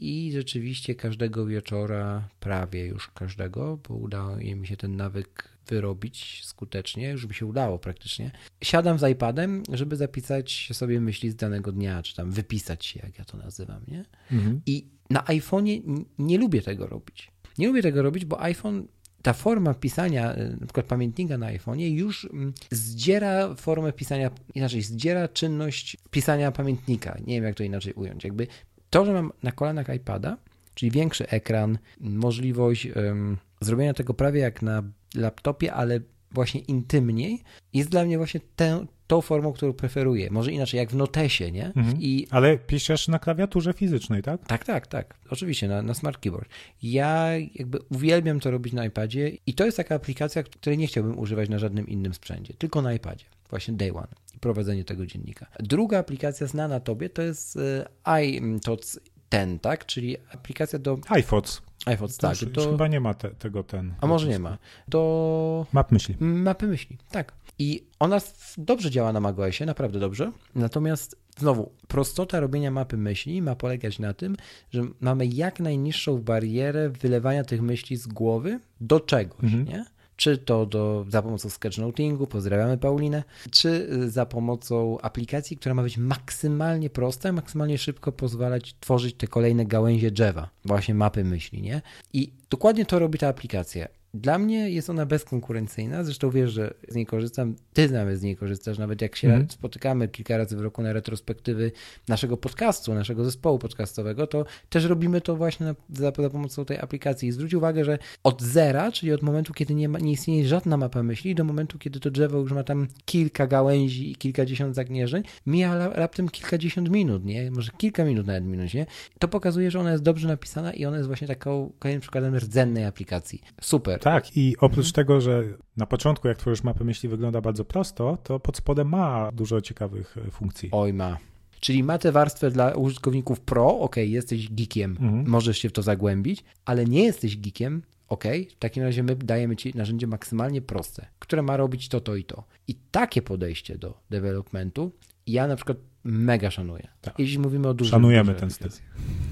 I rzeczywiście każdego wieczora, prawie już każdego, bo udało mi się ten nawyk wyrobić skutecznie, już mi się udało praktycznie. Siadam z iPadem, żeby zapisać sobie myśli z danego dnia, czy tam wypisać się, jak ja to nazywam, nie? Mhm. I na iPhone'ie nie lubię tego robić. Nie lubię tego robić, bo iPhone ta forma pisania, y, na przykład pamiętnika na iPhone'ie już mm, zdziera formę pisania, inaczej zdziera czynność pisania pamiętnika. Nie wiem, jak to inaczej ująć. Jakby to, że mam na kolanach iPada, czyli większy ekran, możliwość um, zrobienia tego prawie jak na laptopie, ale właśnie intymniej, jest dla mnie właśnie te, tą formą, którą preferuję. Może inaczej, jak w Notesie, nie? Mhm. I Ale piszesz na klawiaturze fizycznej, tak? tak, tak, tak. Oczywiście, na, na Smart Keyboard. Ja jakby uwielbiam to robić na iPadzie i to jest taka aplikacja, której nie chciałbym używać na żadnym innym sprzęcie, tylko na iPadzie. Właśnie Day One i prowadzenie tego dziennika. Druga aplikacja znana tobie to jest e, iTots ten, tak? Czyli aplikacja do iPhones. iPhone, To tak. już, już chyba nie ma te, tego ten. a może nie ma. Do Map myśli. mapy myśli, tak. I ona dobrze działa na macOSie, naprawdę dobrze. Natomiast znowu, prostota robienia mapy myśli ma polegać na tym, że mamy jak najniższą barierę wylewania tych myśli z głowy do czegoś, Mhm. nie? Czy to do, za pomocą sketchnotingu, pozdrawiamy Paulinę, czy y, za pomocą aplikacji, która ma być maksymalnie prosta, maksymalnie szybko pozwalać tworzyć te kolejne gałęzie drzewa, właśnie mapy myśli, nie? I dokładnie to robi ta aplikacja. Dla mnie jest ona bezkonkurencyjna, zresztą wiesz, że z niej korzystam, ty nawet z niej korzystasz, nawet jak się Mhm. spotykamy kilka razy w roku na retrospektywy naszego podcastu, naszego zespołu podcastowego, to też robimy to właśnie na, za, za pomocą tej aplikacji. I zwróć uwagę, że od zera, czyli od momentu, kiedy nie, ma, nie istnieje żadna mapa myśli, do momentu, kiedy to drzewo już ma tam kilka gałęzi i kilkadziesiąt zagnieżdżeń, mija raptem kilkadziesiąt minut, nie? Może kilka minut nawet minut, nie? To pokazuje, że ona jest dobrze napisana i ona jest właśnie taką kolejnym przykładem rdzennej aplikacji. Super. Tak, i oprócz Mhm. tego, że na początku, jak tworzysz mapę myśli, wygląda bardzo prosto, to pod spodem ma dużo ciekawych e, funkcji. Oj ma. Czyli ma tę warstwę dla użytkowników pro, ok, jesteś geekiem, Mhm. możesz się w to zagłębić, ale nie jesteś geekiem, ok, w takim razie my dajemy Ci narzędzie maksymalnie proste, które ma robić to, to i to. I takie podejście do developmentu ja na przykład mega szanuję. Tak. Jeśli mówimy o dużych Szanujemy ten styl.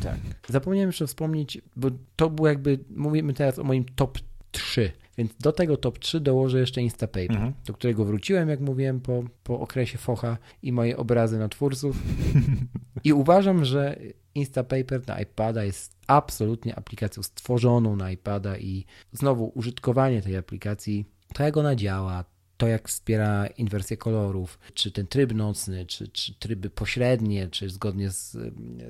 Tak. Zapomniałem jeszcze wspomnieć, bo to było jakby, mówimy teraz o moim top 3, więc do tego top 3 dołożę jeszcze Instapaper, Mhm. do którego wróciłem, jak mówiłem, po, po okresie focha i moje obrazy na twórców. I (laughs) uważam, że Instapaper na iPada jest absolutnie aplikacją stworzoną na iPada i znowu użytkowanie tej aplikacji, to jak ona działa, to jak wspiera inwersję kolorów, czy ten tryb nocny, czy, czy tryby pośrednie, czy zgodnie z,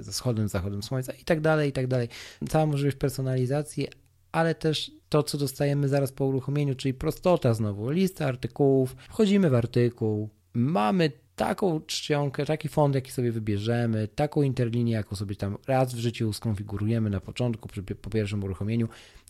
ze wschodem, zachodem słońca i tak dalej, i tak dalej. Cała możliwość personalizacji, ale też to, co dostajemy zaraz po uruchomieniu, czyli prostota znowu, lista artykułów, wchodzimy w artykuł, mamy taką czcionkę, taki font, jaki sobie wybierzemy, taką interlinię, jaką sobie tam raz w życiu skonfigurujemy na początku, przy, po pierwszym uruchomieniu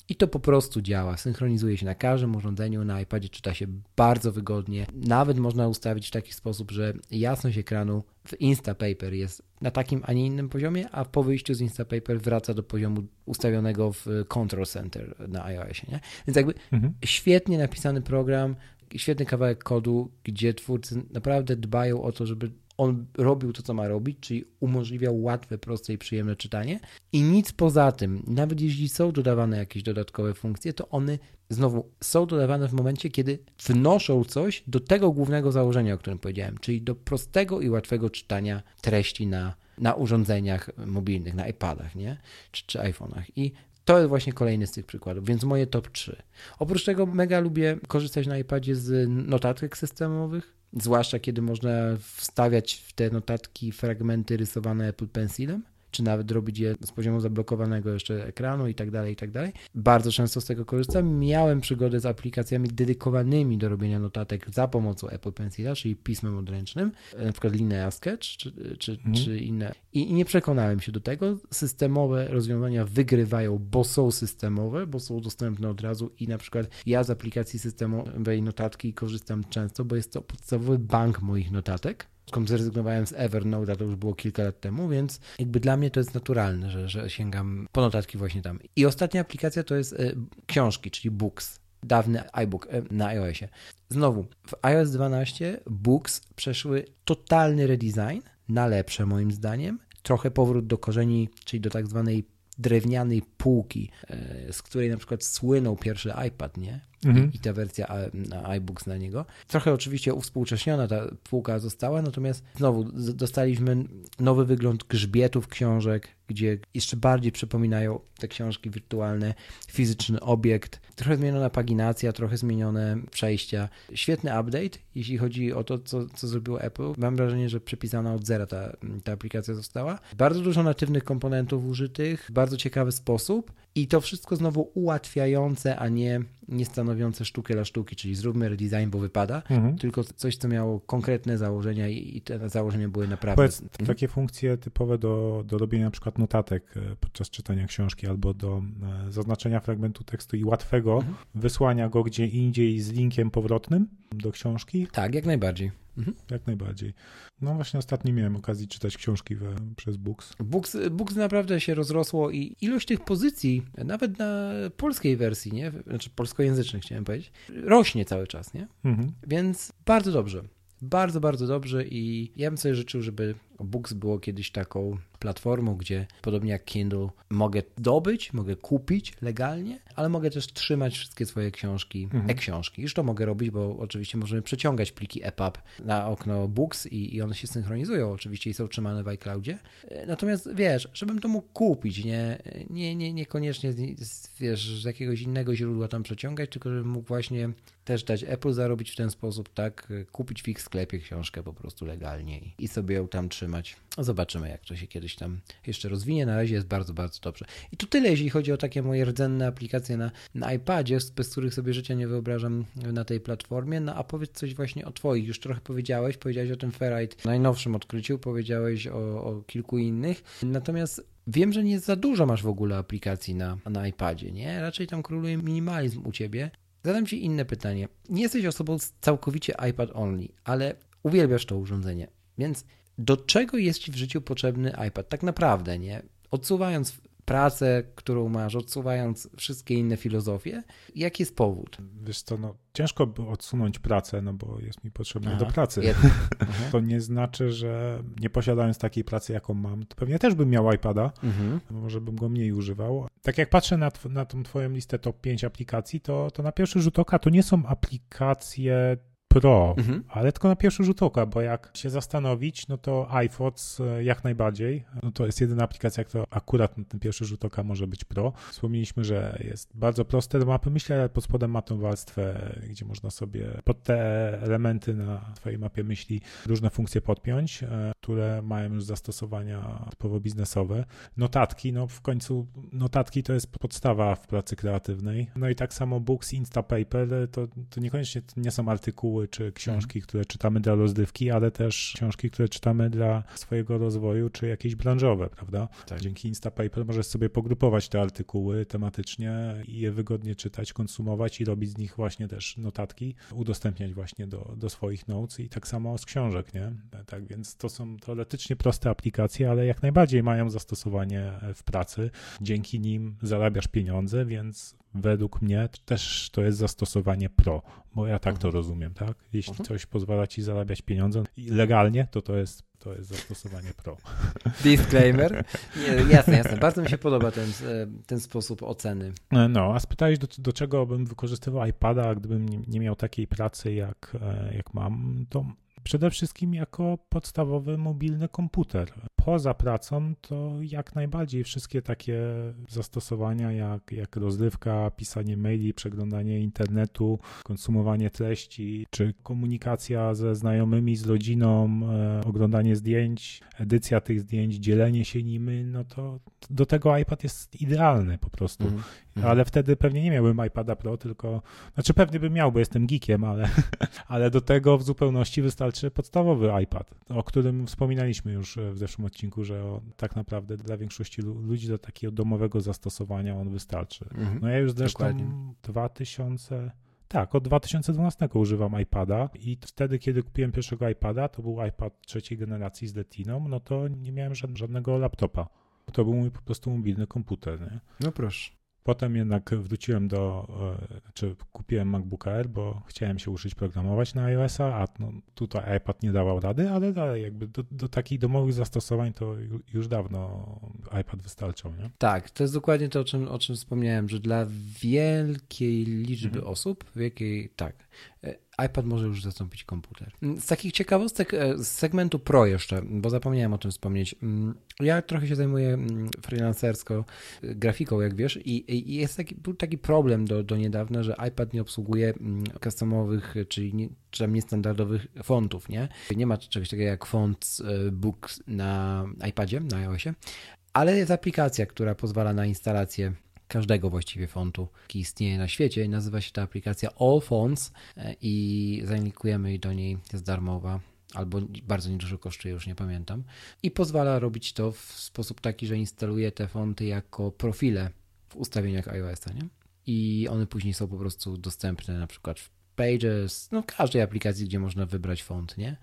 i to po prostu działa. Synchronizuje się na każdym urządzeniu, na iPadzie czyta się bardzo wygodnie. Nawet można ustawić w taki sposób, że jasność ekranu w Instapaper jest na takim, a nie innym poziomie, a po wyjściu z Instapaper wraca do poziomu ustawionego w Control Center na iOSie. Nie? Więc jakby Mhm. świetnie napisany program, świetny kawałek kodu, gdzie twórcy naprawdę dbają o to, żeby on robił to, co ma robić, czyli umożliwiał łatwe, proste i przyjemne czytanie. I nic poza tym, nawet jeśli są dodawane jakieś dodatkowe funkcje, to one znowu są dodawane w momencie, kiedy wnoszą coś do tego głównego założenia, o którym powiedziałem, czyli do prostego i łatwego czytania treści na, na urządzeniach mobilnych, na iPadach, nie? Czy, czy iPhone'ach. I to jest właśnie kolejny z tych przykładów, więc moje top 3. Oprócz tego mega lubię korzystać na iPadzie z notatek systemowych, zwłaszcza kiedy można wstawiać w te notatki fragmenty rysowane Apple Pencilem, czy nawet robić je z poziomu zablokowanego jeszcze ekranu i tak dalej, i tak dalej. Bardzo często z tego korzystam. Miałem przygodę z aplikacjami dedykowanymi do robienia notatek za pomocą Apple Pencila, czyli pismem odręcznym, na przykład Linea Sketch czy, czy, Mhm. czy inne. I, I nie przekonałem się do tego. Systemowe rozwiązania wygrywają, bo są systemowe, bo są dostępne od razu i na przykład ja z aplikacji systemowej notatki korzystam często, bo jest to podstawowy bank moich notatek. Skąd zrezygnowałem z Evernote, to już było kilka lat temu, więc jakby dla mnie to jest naturalne, że, że sięgam po notatki właśnie tam. I ostatnia aplikacja to jest y, książki, czyli Books. Dawny iBook y, na iOSie. Znowu, w iOS 12 Books przeszły totalny redesign, na lepsze moim zdaniem. Trochę powrót do korzeni, czyli do tak zwanej drewnianej półki, y, z której na przykład słynął pierwszy iPad, nie? Mhm. i ta wersja iBooks na niego. Trochę oczywiście uwspółcześniona ta półka została, natomiast znowu dostaliśmy nowy wygląd grzbietów książek, gdzie jeszcze bardziej przypominają te książki wirtualne, fizyczny obiekt, trochę zmieniona paginacja, trochę zmienione przejścia. Świetny update, jeśli chodzi o to, co, co zrobiło Apple. Mam wrażenie, że przepisana od zera ta, ta aplikacja została. Bardzo dużo natywnych komponentów użytych, bardzo ciekawy sposób I to wszystko znowu ułatwiające, a nie, nie stanowiące sztukę dla sztuki, czyli zróbmy redesign, bo wypada, Mhm. tylko coś, co miało konkretne założenia i, i te założenia były naprawdę... Powiedz, Mhm. takie funkcje typowe do, do robienia na przykład notatek e, podczas czytania książki albo do e, zaznaczenia fragmentu tekstu i łatwego Mhm. wysłania go gdzie indziej z linkiem powrotnym do książki, Tak, jak najbardziej. Mhm. jak najbardziej. No właśnie ostatnio miałem okazję czytać książki we, przez Books. Books, Books naprawdę się rozrosło i ilość tych pozycji, nawet na polskiej wersji, nie? Znaczy polskojęzycznych chciałem powiedzieć, rośnie cały czas, nie? Mhm. Więc bardzo dobrze. Bardzo, bardzo dobrze i ja bym sobie życzył, żeby Books było kiedyś taką platformą, gdzie podobnie jak Kindle mogę dobyć, mogę kupić legalnie, ale mogę też trzymać wszystkie swoje książki, Mhm. e-książki. Już to mogę robić, bo oczywiście możemy przeciągać pliki EPUB na okno Books i, i one się synchronizują oczywiście i są trzymane w iCloudzie. E, Natomiast wiesz, żebym to mógł kupić, nie, nie, nie, niekoniecznie z, wiesz, z jakiegoś innego źródła tam przeciągać, tylko żebym mógł właśnie też dać Apple zarobić w ten sposób, tak, e, kupić w ich sklepie książkę po prostu legalnie i sobie ją tam trzymać. No Zobaczymy, jak to się kiedyś tam jeszcze rozwinie. Na razie jest bardzo, bardzo dobrze. I to tyle, jeśli chodzi o takie moje rdzenne aplikacje na, na iPadzie, bez których sobie życia nie wyobrażam na tej platformie. No a powiedz coś właśnie o Twoich. Już trochę powiedziałeś, powiedziałeś o tym Ferrite najnowszym odkryciu, powiedziałeś o, o kilku innych. Natomiast wiem, że nie za dużo masz w ogóle aplikacji na, na iPadzie, nie? Raczej tam króluje minimalizm u Ciebie. Zadam Ci inne pytanie. Nie jesteś osobą całkowicie iPad only, ale uwielbiasz to urządzenie, więc do czego jest Ci w życiu potrzebny iPad? Tak naprawdę, nie? Odsuwając pracę, którą masz, odsuwając wszystkie inne filozofie, jaki jest powód? Wiesz co, no, ciężko by odsunąć pracę, no bo jest mi potrzebna Aha, do pracy. (laughs) Mhm. To nie znaczy, że nie posiadając takiej pracy, jaką mam, to pewnie też bym miał iPada, Mhm. może bym go mniej używał. Tak jak patrzę na, na tą twoją listę top 5 aplikacji, to, to na pierwszy rzut oka to nie są aplikacje Pro, Mhm. ale tylko na pierwszy rzut oka, bo jak się zastanowić, no to iPhones e, jak najbardziej. No to jest jedyna aplikacja, która akurat na ten pierwszy rzut oka może być Pro. Wspomnieliśmy, że jest bardzo proste do mapy myśli, ale pod spodem ma tą warstwę, gdzie można sobie pod te elementy na swojej mapie myśli różne funkcje podpiąć, e, które mają już zastosowania typowo biznesowe. Notatki, no w końcu notatki to jest podstawa w pracy kreatywnej. No i tak samo Books, Instapaper, to, to niekoniecznie nie są artykuły czy książki, które czytamy dla rozrywki, ale też książki, które czytamy dla swojego rozwoju, czy jakieś branżowe, prawda? Tak. Dzięki Instapaper możesz sobie pogrupować te artykuły tematycznie i je wygodnie czytać, konsumować i robić z nich właśnie też notatki, udostępniać właśnie do, do swoich notes i tak samo z książek, nie? Tak więc to są teoretycznie proste aplikacje, ale jak najbardziej mają zastosowanie w pracy. Dzięki nim zarabiasz pieniądze, więc według mnie też to jest zastosowanie pro, bo ja tak to Mhm. rozumiem, tak? Jeśli Mhm. coś pozwala ci zarabiać pieniądze legalnie, to to jest, to jest zastosowanie pro. (laughs) Disclaimer. Nie, jasne, jasne. Bardzo mi się podoba ten, e, ten sposób oceny. No, a spytałeś, do, do czego bym wykorzystywał iPada, gdybym nie, nie miał takiej pracy, jak, e, jak mam, to przede wszystkim jako podstawowy mobilny komputer. Poza pracą to jak najbardziej wszystkie takie zastosowania jak, jak rozrywka, pisanie maili, przeglądanie internetu, konsumowanie treści, czy komunikacja ze znajomymi, z rodziną, e, oglądanie zdjęć, edycja tych zdjęć, dzielenie się nimi, no to do tego iPad jest idealny po prostu. Mhm. Mhm. Ale wtedy pewnie nie miałbym iPada Pro, tylko. Znaczy pewnie bym miał, bo jestem geekiem, ale, (laughs) ale do tego w zupełności wystarczy podstawowy iPad, o którym wspominaliśmy już w zeszłym odcinku, że tak naprawdę dla większości lu- ludzi do takiego domowego zastosowania on wystarczy. Mhm. No ja już zresztą Dokładnie. 2000. Tak, od 2012 używam iPada i wtedy, kiedy kupiłem pierwszego iPada, to był iPad trzeciej generacji z Retiną, no to nie miałem żad- żadnego laptopa. To był mój po prostu mobilny komputer. Nie? No proszę. Potem jednak wróciłem do, e, czy kupiłem MacBook Air, bo chciałem się uczyć programować na iOS-a, a no, tutaj iPad nie dawał rady, ale dalej jakby do, do takich domowych zastosowań to ju- już dawno iPad wystarczał, nie? Tak, to jest dokładnie to, o czym, o czym wspomniałem, że dla wielkiej liczby Mhm. osób, wielkiej, tak, e, iPad może już zastąpić komputer. Z takich ciekawostek e, z segmentu Pro jeszcze, bo zapomniałem o tym wspomnieć. Mm, Ja trochę się zajmuję mm, freelancersko e, grafiką, jak wiesz, i, jest taki, był taki problem do, do niedawna, że iPad nie obsługuje mm, customowych, e, czyli nie, czy tam niestandardowych fontów, nie? Nie ma czegoś takiego jak font Books na iPadzie, na iOSie, ale jest aplikacja, która pozwala na instalację każdego właściwie fontu, jaki istnieje na świecie. Nazywa się ta aplikacja All Fonts e, i zalinkujemy do niej, jest darmowa albo bardzo niedużo kosztuje, już nie pamiętam. I pozwala robić to w sposób taki, że instaluje te fonty jako profile w ustawieniach iOS-a, nie? I one później są po prostu dostępne na przykład w Pages, no każdej aplikacji, gdzie można wybrać font, nie?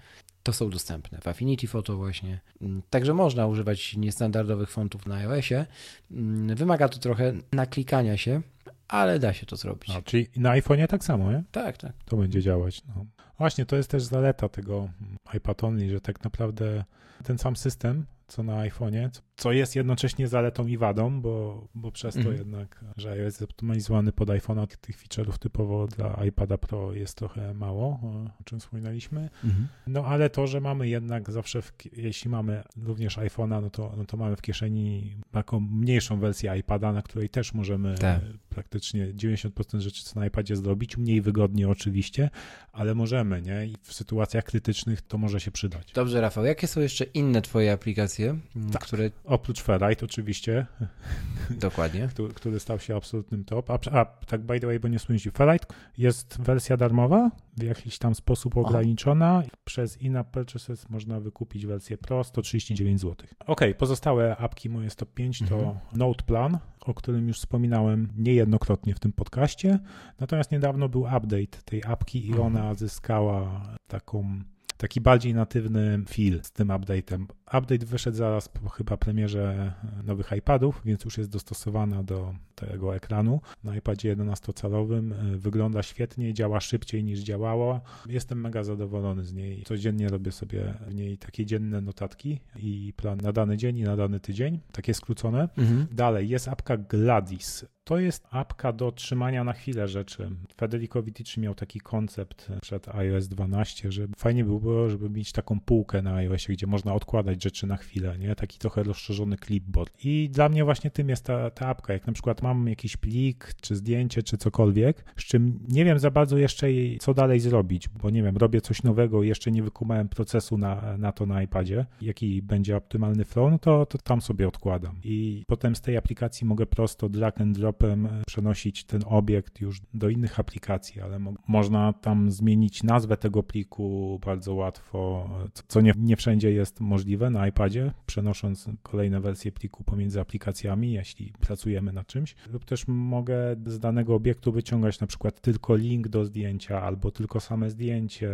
To są dostępne w Affinity Photo właśnie. Mm, także można używać niestandardowych fontów na iOSie. Mm, wymaga to trochę naklikania się, ale da się to zrobić. A, czyli na iPhone'ie tak samo, nie? Tak, tak. To będzie działać. No. Właśnie, to jest też zaleta tego iPad Only, że tak naprawdę ten sam system co na iPhone'ie, co jest jednocześnie zaletą i wadą, bo, bo przez to mhm. jednak, że jest zoptymalizowany pod iPhone'a, tych feature'ów typowo dla iPada Pro jest trochę mało, o czym wspominaliśmy. Mhm. No ale to, że mamy jednak zawsze, w, jeśli mamy również iPhone'a, no to, no to mamy w kieszeni taką mniejszą wersję iPada, na której też możemy tak. praktycznie 90% rzeczy co na iPadzie zrobić, mniej wygodnie oczywiście, ale możemy, nie? I w sytuacjach krytycznych to może się przydać. Dobrze, Rafał, jakie są jeszcze inne twoje aplikacje, tak. które... Oprócz Ferrite oczywiście. (laughs) Dokładnie. który, który, stał się absolutnym top. A, a, tak by the way, bo nie wspomnieliście, Ferrite jest wersja darmowa, w jakiś tam sposób ograniczona. Przez in-app purchases można wykupić wersję Pro 139 zł. Ok, pozostałe apki moje 105 mhm. to Note Plan, o którym już wspominałem niejednokrotnie w tym podcaście. Natomiast niedawno był update tej apki i mhm. ona zyskała taką taki bardziej natywny feel z tym update'em. Update wyszedł zaraz po chyba premierze nowych iPadów, więc już jest dostosowana do tego ekranu na iPadzie 11-calowym. Wygląda świetnie, działa szybciej niż działało. Jestem mega zadowolony z niej. Codziennie robię sobie w niej takie dzienne notatki i plan na dany dzień i na dany tydzień, takie skrócone. Mhm. Dalej jest apka Gladys. To jest apka do trzymania na chwilę rzeczy. Federico Vitici miał taki koncept przed iOS 12, że fajnie by było, żeby mieć taką półkę na iOSie, gdzie można odkładać rzeczy na chwilę, nie? Taki trochę rozszerzony clipboard. I dla mnie właśnie tym jest ta, ta apka. Jak na przykład mam jakiś plik, czy zdjęcie, czy cokolwiek, z czym nie wiem za bardzo jeszcze co dalej zrobić, bo nie wiem, robię coś nowego, jeszcze nie wykumałem procesu na, na to na iPadzie, jaki będzie optymalny flow, no to, to tam sobie odkładam. I potem z tej aplikacji mogę prosto drag and dropem przenosić ten obiekt już do innych aplikacji, ale mo można tam zmienić nazwę tego pliku bardzo łatwo, co nie, nie wszędzie jest możliwe na iPadzie, przenosząc kolejne wersje pliku pomiędzy aplikacjami, jeśli pracujemy nad czymś lub też mogę z danego obiektu wyciągać na przykład tylko link do zdjęcia albo tylko same zdjęcie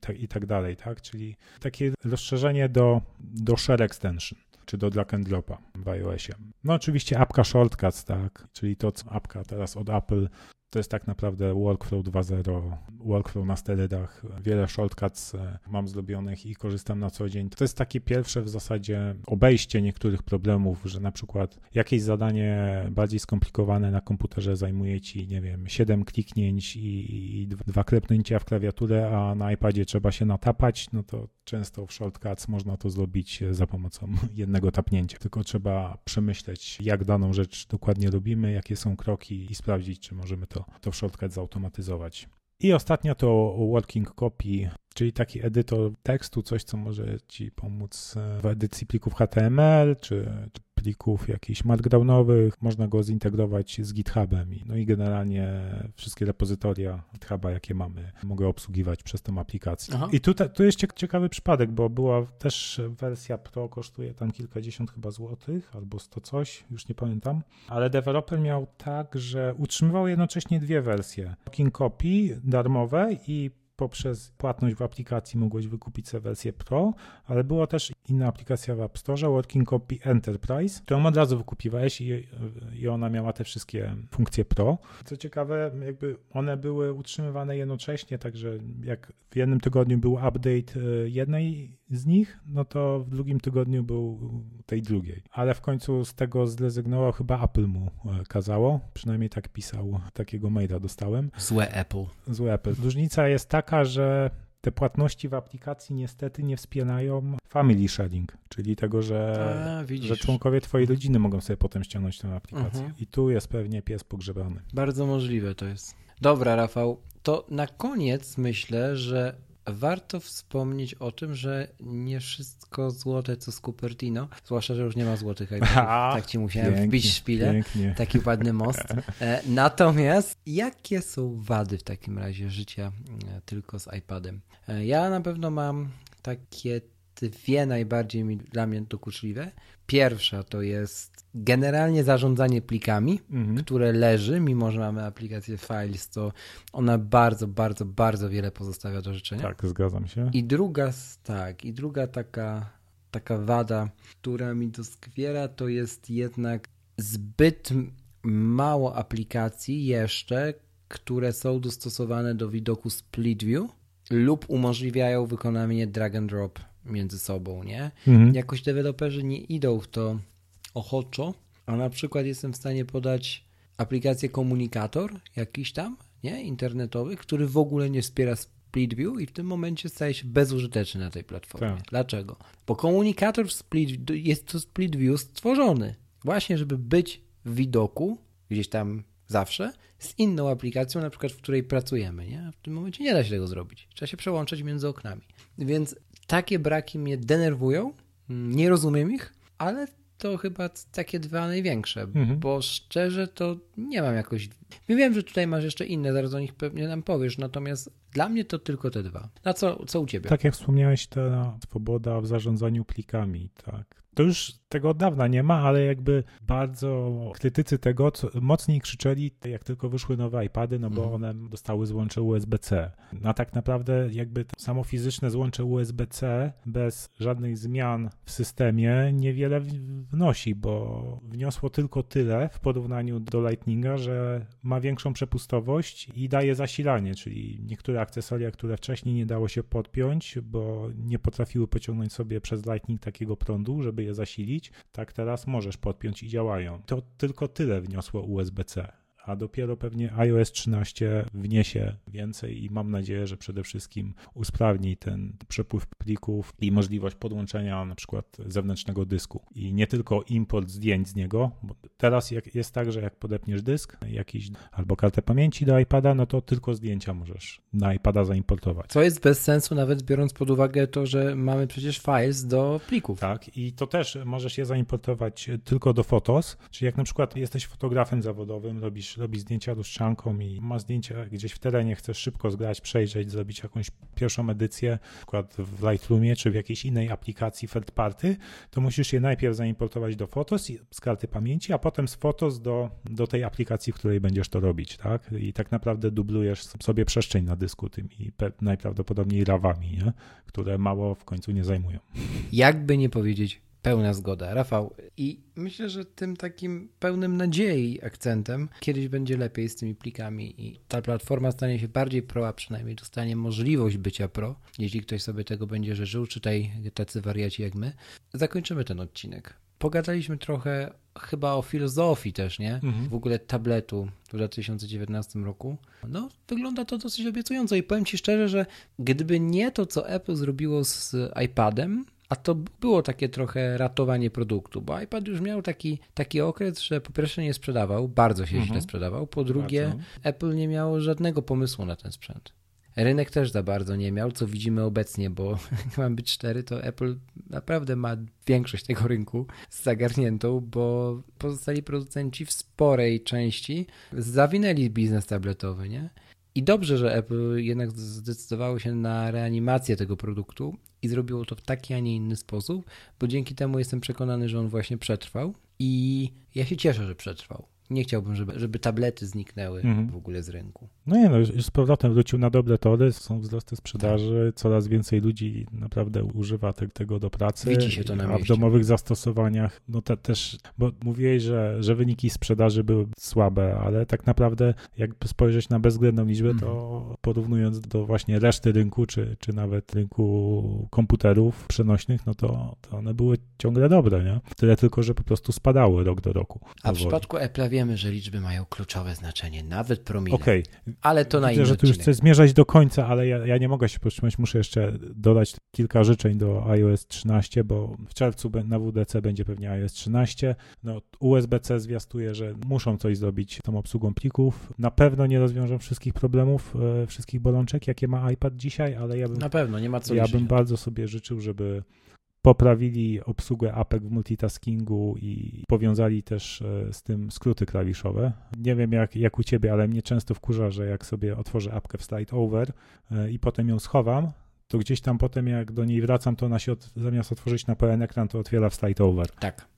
tak, i tak dalej, tak? Czyli takie rozszerzenie do, do share extension czy do drag and dropa w iOSie. No oczywiście apka Shortcuts, tak, czyli to co apka teraz od Apple to jest tak naprawdę Workflow 2.0, Workflow na sterydach. Wiele shortcuts e, mam zrobionych i korzystam na co dzień. To jest takie pierwsze w zasadzie obejście niektórych problemów, że na przykład jakieś zadanie bardziej skomplikowane na komputerze zajmuje ci, nie wiem, 7 kliknięć i, i dwa klepnięcia w klawiaturę, a na iPadzie trzeba się natapać, no to często w shortcuts można to zrobić za pomocą (laughs) jednego tapnięcia. Tylko trzeba przemyśleć, jak daną rzecz dokładnie robimy, jakie są kroki i sprawdzić, czy możemy to to, w Shortcut zautomatyzować. I ostatnia to working copy, czyli taki edytor tekstu, coś co może Ci pomóc w edycji plików HTML czy, czy plików jakichś markdownowych, można go zintegrować z GitHubem. No i generalnie wszystkie repozytoria GitHuba, jakie mamy, mogę obsługiwać przez tą aplikację. Aha. I tutaj tu jest ciekawy przypadek, bo była też wersja Pro, kosztuje tam kilkadziesiąt chyba złotych, albo sto coś, już nie pamiętam, ale deweloper miał tak, że utrzymywał jednocześnie dwie wersje. King Copy darmowe i poprzez płatność w aplikacji mogłeś wykupić sobie wersję Pro, ale była też inna aplikacja w App Store, Working Copy Enterprise, którą od razu wykupiłeś i, i ona miała te wszystkie funkcje Pro. Co ciekawe, jakby one były utrzymywane jednocześnie, także jak w jednym tygodniu był update e, jednej z nich, no to w drugim tygodniu był tej drugiej. Ale w końcu z tego zrezygnował, chyba Apple mu e, kazało, przynajmniej tak pisał, takiego maila dostałem. Złe Apple. Złe Apple. Różnica jest taka, że te płatności w aplikacji niestety nie wspierają family sharing, czyli tego, że, A, że członkowie twojej rodziny mogą sobie potem ściągnąć tę aplikację. Mhm. I tu jest pewnie pies pogrzebany. Bardzo możliwe to jest. Dobra, Rafał, to na koniec myślę, że Warto wspomnieć o tym, że nie wszystko złote co z Cupertino, zwłaszcza, że już nie ma złotych iPadów. (laughs) Tak ci musiałem pięknie, wbić szpilę. pięknie. Taki ładny most. E, Natomiast jakie są wady w takim razie życia e, tylko z iPadem? E, Ja na pewno mam takie dwie najbardziej mi, dla mnie dokuczliwe. Pierwsza to jest generalnie zarządzanie plikami, Mhm. które leży, mimo że mamy aplikację Files, to ona bardzo, bardzo, bardzo wiele pozostawia do życzenia. Tak, zgadzam się. I druga, tak, i druga taka, taka wada, która mi doskwiera, to jest jednak zbyt mało aplikacji jeszcze, które są dostosowane do widoku split view lub umożliwiają wykonanie drag and drop między sobą, nie? Mhm. Jakoś deweloperzy nie idą w to ochoczo, a na przykład jestem w stanie podać aplikację komunikator jakiś tam, nie, internetowy, który w ogóle nie wspiera split view i w tym momencie staje się bezużyteczny na tej platformie. Tak. Dlaczego? Bo komunikator w split, jest to split view stworzony właśnie, żeby być w widoku gdzieś tam zawsze z inną aplikacją, na przykład w której pracujemy, nie? W tym momencie nie da się tego zrobić. Trzeba się przełączać między oknami. Więc takie braki mnie denerwują, nie rozumiem ich, ale to chyba takie dwa największe, Mhm. bo szczerze to nie mam jakoś... Ja wiem, że tutaj masz jeszcze inne, zaraz o nich pewnie nam powiesz, natomiast dla mnie to tylko te dwa. A co, co u ciebie? Tak jak wspomniałeś, ta swoboda w zarządzaniu plikami, tak. To już tego od dawna nie ma, ale jakby bardzo krytycy tego co, mocniej krzyczeli, jak tylko wyszły nowe iPady, no bo Mhm. one dostały złącze USB-C. A tak naprawdę jakby samo fizyczne złącze USB-C bez żadnych zmian w systemie niewiele wnosi, bo wniosło tylko tyle w porównaniu do Lightninga, że ma większą przepustowość i daje zasilanie, czyli niektóre akcesoria, które wcześniej nie dało się podpiąć, bo nie potrafiły pociągnąć sobie przez Lightning takiego prądu, żeby je zasilić, tak teraz możesz podpiąć i działają. To tylko tyle wniosło USB-C. A dopiero pewnie iOS 13 wniesie więcej i mam nadzieję, że przede wszystkim usprawni ten przepływ plików i możliwość podłączenia na przykład zewnętrznego dysku. I nie tylko import zdjęć z niego, bo teraz jest tak, że jak podepniesz dysk, jakiś albo kartę pamięci do iPada, no to tylko zdjęcia możesz na iPada zaimportować. Co jest bez sensu, nawet biorąc pod uwagę to, że mamy przecież files do plików. Tak, i to też możesz je zaimportować tylko do Fotos, czyli jak na przykład jesteś fotografem zawodowym, robisz, robisz zdjęcia lustrzanką i masz zdjęcia gdzieś w terenie, chcesz szybko zgrać, przejrzeć, zrobić jakąś pierwszą edycję, przykład w Lightroomie czy w jakiejś innej aplikacji third party, to musisz je najpierw zaimportować do Fotos z karty pamięci, a potem z Fotos do, do tej aplikacji, w której będziesz to robić, tak? I tak naprawdę dublujesz sobie przestrzeń na dysku tymi najprawdopodobniej rawami, nie? które mało w końcu nie zajmują. Jakby nie powiedzieć, pełna zgoda. Rafał, i myślę, że tym takim pełnym nadziei akcentem kiedyś będzie lepiej z tymi plikami i ta platforma stanie się bardziej pro, a przynajmniej dostanie możliwość bycia pro, jeśli ktoś sobie tego będzie życzył, czy tutaj tacy wariaci jak my. Zakończymy ten odcinek. Pogadaliśmy trochę chyba o filozofii też, nie? Mhm. W ogóle tabletu w 2019 roku. No, wygląda to dosyć obiecująco i powiem Ci szczerze, że gdyby nie to, co Apple zrobiło z iPadem, a to było takie trochę ratowanie produktu, bo iPad już miał taki, taki okres, że po pierwsze nie sprzedawał, bardzo się Mhm. źle sprzedawał, po drugie Bardzo. Apple nie miało żadnego pomysłu na ten sprzęt. Rynek też za bardzo nie miał, co widzimy obecnie, bo (laughs) jak mam być cztery, to Apple naprawdę ma większość tego rynku zagarniętą, bo pozostali producenci w sporej części zawinęli biznes tabletowy, nie? I dobrze, że Apple jednak zdecydowało się na reanimację tego produktu i zrobiło to w taki, a nie inny sposób, bo dzięki temu jestem przekonany, że on właśnie przetrwał i ja się cieszę, że przetrwał. Nie chciałbym, żeby, żeby tablety zniknęły Mhm. w ogóle z rynku. No nie, no już, już z powrotem wrócił na dobre tory, są wzrosty sprzedaży, coraz więcej ludzi naprawdę używa te, tego do pracy. Widzi się to na A w mieście. domowych zastosowaniach, no te też, bo mówiłeś, że, że wyniki sprzedaży były słabe, ale tak naprawdę jakby spojrzeć na bezwzględną liczbę, to Mhm. porównując do właśnie reszty rynku, czy, czy nawet rynku komputerów przenośnych, no to, to one były ciągle dobre, nie? Tyle tylko, że po prostu spadały rok do roku. A w przypadku Apple'a wiem, wiemy, że liczby mają kluczowe znaczenie, nawet promile. Okej, Ale to na Widzę, inny że tu już chcę zmierzać do końca, ale ja, ja nie mogę się powstrzymać. Muszę jeszcze dodać kilka życzeń do iOS 13, bo w czerwcu na WDC będzie pewnie iOS 13. No, USB-C zwiastuje, że muszą coś zrobić z tą obsługą plików. Na pewno nie rozwiążą wszystkich problemów, e, wszystkich bolączek, jakie ma iPad dzisiaj, ale ja bym, Na pewno, nie ma co ja liczyć. bym bardzo sobie życzył, żeby poprawili obsługę APEK w multitaskingu i powiązali też e, z tym skróty klawiszowe. Nie wiem jak, jak u ciebie, ale mnie często wkurza, że jak sobie otworzę apkę w slide over e, i potem ją schowam, to gdzieś tam potem jak do niej wracam, to ona się od, zamiast otworzyć na pełen ekran, to otwiera w slide over. Tak,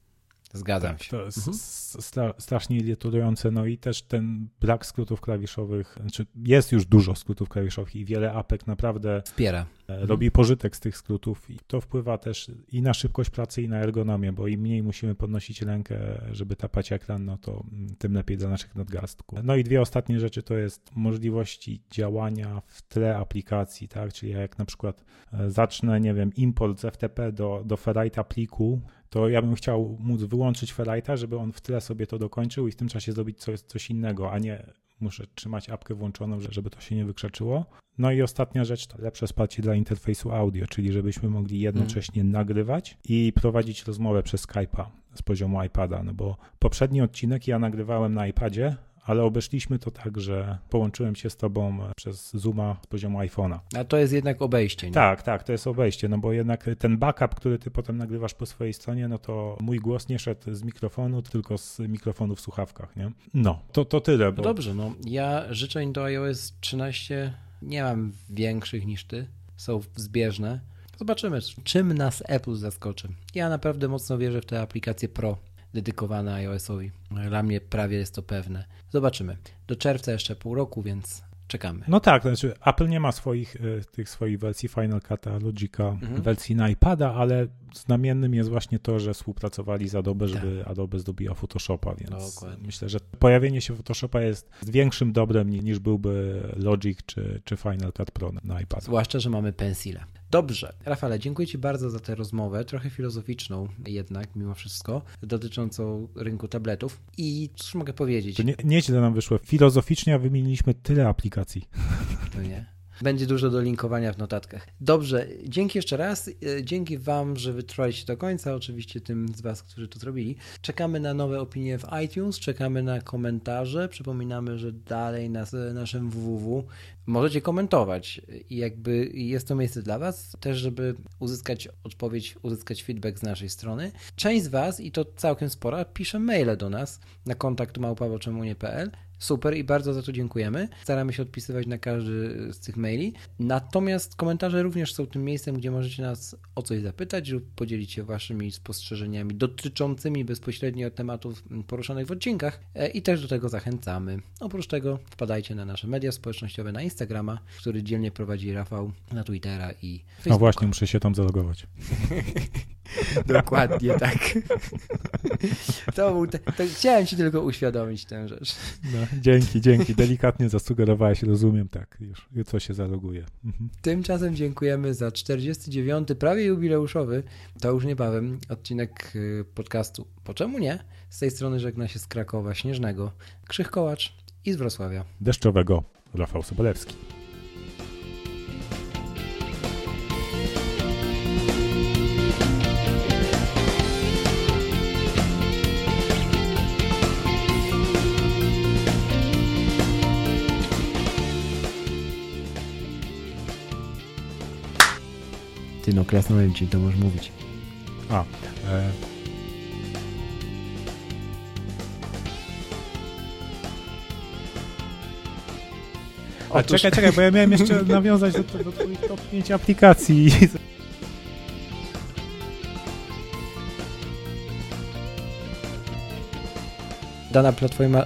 zgadzam się. To jest Mhm. stra- strasznie irytujące, no i też ten brak skrótów klawiszowych, znaczy jest już dużo skrótów klawiszowych i wiele apek naprawdę Wspiera. E, robi pożytek z tych skrótów i to wpływa też i na szybkość pracy i na ergonomię, bo im mniej musimy podnosić rękę, żeby tapać ekran, no to mm, tym lepiej dla naszych nadgarstków. No i dwie ostatnie rzeczy to jest możliwości działania w tle aplikacji, tak, czyli jak na przykład e, zacznę, nie wiem, import z FTP do, do Ferrite'a pliku, to ja bym chciał móc wyłączyć Ferrite'a, żeby on w tle sobie to dokończył i w tym czasie zrobić coś, coś innego, a nie muszę trzymać apkę włączoną, żeby to się nie wykrzeczyło. No i ostatnia rzecz to lepsze wsparcie dla interfejsu audio, czyli żebyśmy mogli jednocześnie nagrywać i prowadzić rozmowę przez Skype'a z poziomu iPada, no bo poprzedni odcinek ja nagrywałem na iPadzie, ale obeszliśmy to tak, że połączyłem się z tobą przez Zooma z poziomu iPhone'a. A to jest jednak obejście. Nie? Tak, tak, to jest obejście, no bo jednak ten backup, który ty potem nagrywasz po swojej stronie, no to mój głos nie szedł z mikrofonu, tylko z mikrofonu w słuchawkach, nie? No, to, to tyle, No bo... dobrze, no ja życzeń do iOS 13 nie mam większych niż ty. Są zbieżne. Zobaczymy, czym nas Apple zaskoczy. Ja naprawdę mocno wierzę w te aplikacje Pro dedykowane iOS-owi. Dla mnie prawie jest to pewne. Zobaczymy. Do czerwca jeszcze pół roku, więc czekamy. No tak, znaczy Apple nie ma swoich, e, tych swoich wersji Final Cut'a, Logica, Mhm. wersji na iPada, ale znamiennym jest właśnie to, że współpracowali z Adobe, żeby Adobe zdobiła Photoshopa, więc Tak. Dokładnie. myślę, że pojawienie się Photoshopa jest większym dobrem ni- niż byłby Logic czy, czy Final Cut Pro na iPada. Zwłaszcza, że mamy pensile. Dobrze. Rafale, dziękuję Ci bardzo za tę rozmowę, trochę filozoficzną jednak, mimo wszystko, dotyczącą rynku tabletów. I cóż mogę powiedzieć? To nie, nieźle nam wyszło. Filozoficznie wymieniliśmy tyle aplikacji. To nie. Będzie dużo do linkowania w notatkach. Dobrze, dzięki jeszcze raz. E, Dzięki Wam, że wytrwaliście do końca. Oczywiście tym z Was, którzy to zrobili. Czekamy na nowe opinie w iTunes, czekamy na komentarze. Przypominamy, że dalej na s- naszym www możecie komentować i jakby jest to miejsce dla Was, też żeby uzyskać odpowiedź, uzyskać feedback z naszej strony. Część z Was, i to całkiem spora, pisze maile do nas na kontakt małpawo.czemu.pl Super i bardzo za to dziękujemy. Staramy się odpisywać na każdy z tych maili. Natomiast komentarze również są tym miejscem, gdzie możecie nas o coś zapytać lub podzielić się waszymi spostrzeżeniami dotyczącymi bezpośrednio tematów poruszanych w odcinkach e, i też do tego zachęcamy. Oprócz tego wpadajcie na nasze media społecznościowe, na Instagrama, który dzielnie prowadzi Rafał, na Twittera i No Facebooka. właśnie, muszę się tam zalogować. (laughs) Dokładnie tak. To, był te, to chciałem ci tylko uświadomić tę rzecz. No, dzięki, dzięki. Delikatnie zasugerowałeś, rozumiem, tak. Już jutro się zaloguję. Mhm. Tymczasem dziękujemy za 49, prawie jubileuszowy, to już niebawem, odcinek y, podcastu. Po czemu nie? Z tej strony żegna się z Krakowa Śnieżnego, Krzych Kołacz i z Wrocławia. Deszczowego Rafał Sobolewski. Ty no, klasnąłem ci, to możesz mówić. A, e, A Otóż- czekaj, czekaj, bo ja miałem jeszcze (laughs) nawiązać do, do twoich top 5 aplikacji. Dana platforma,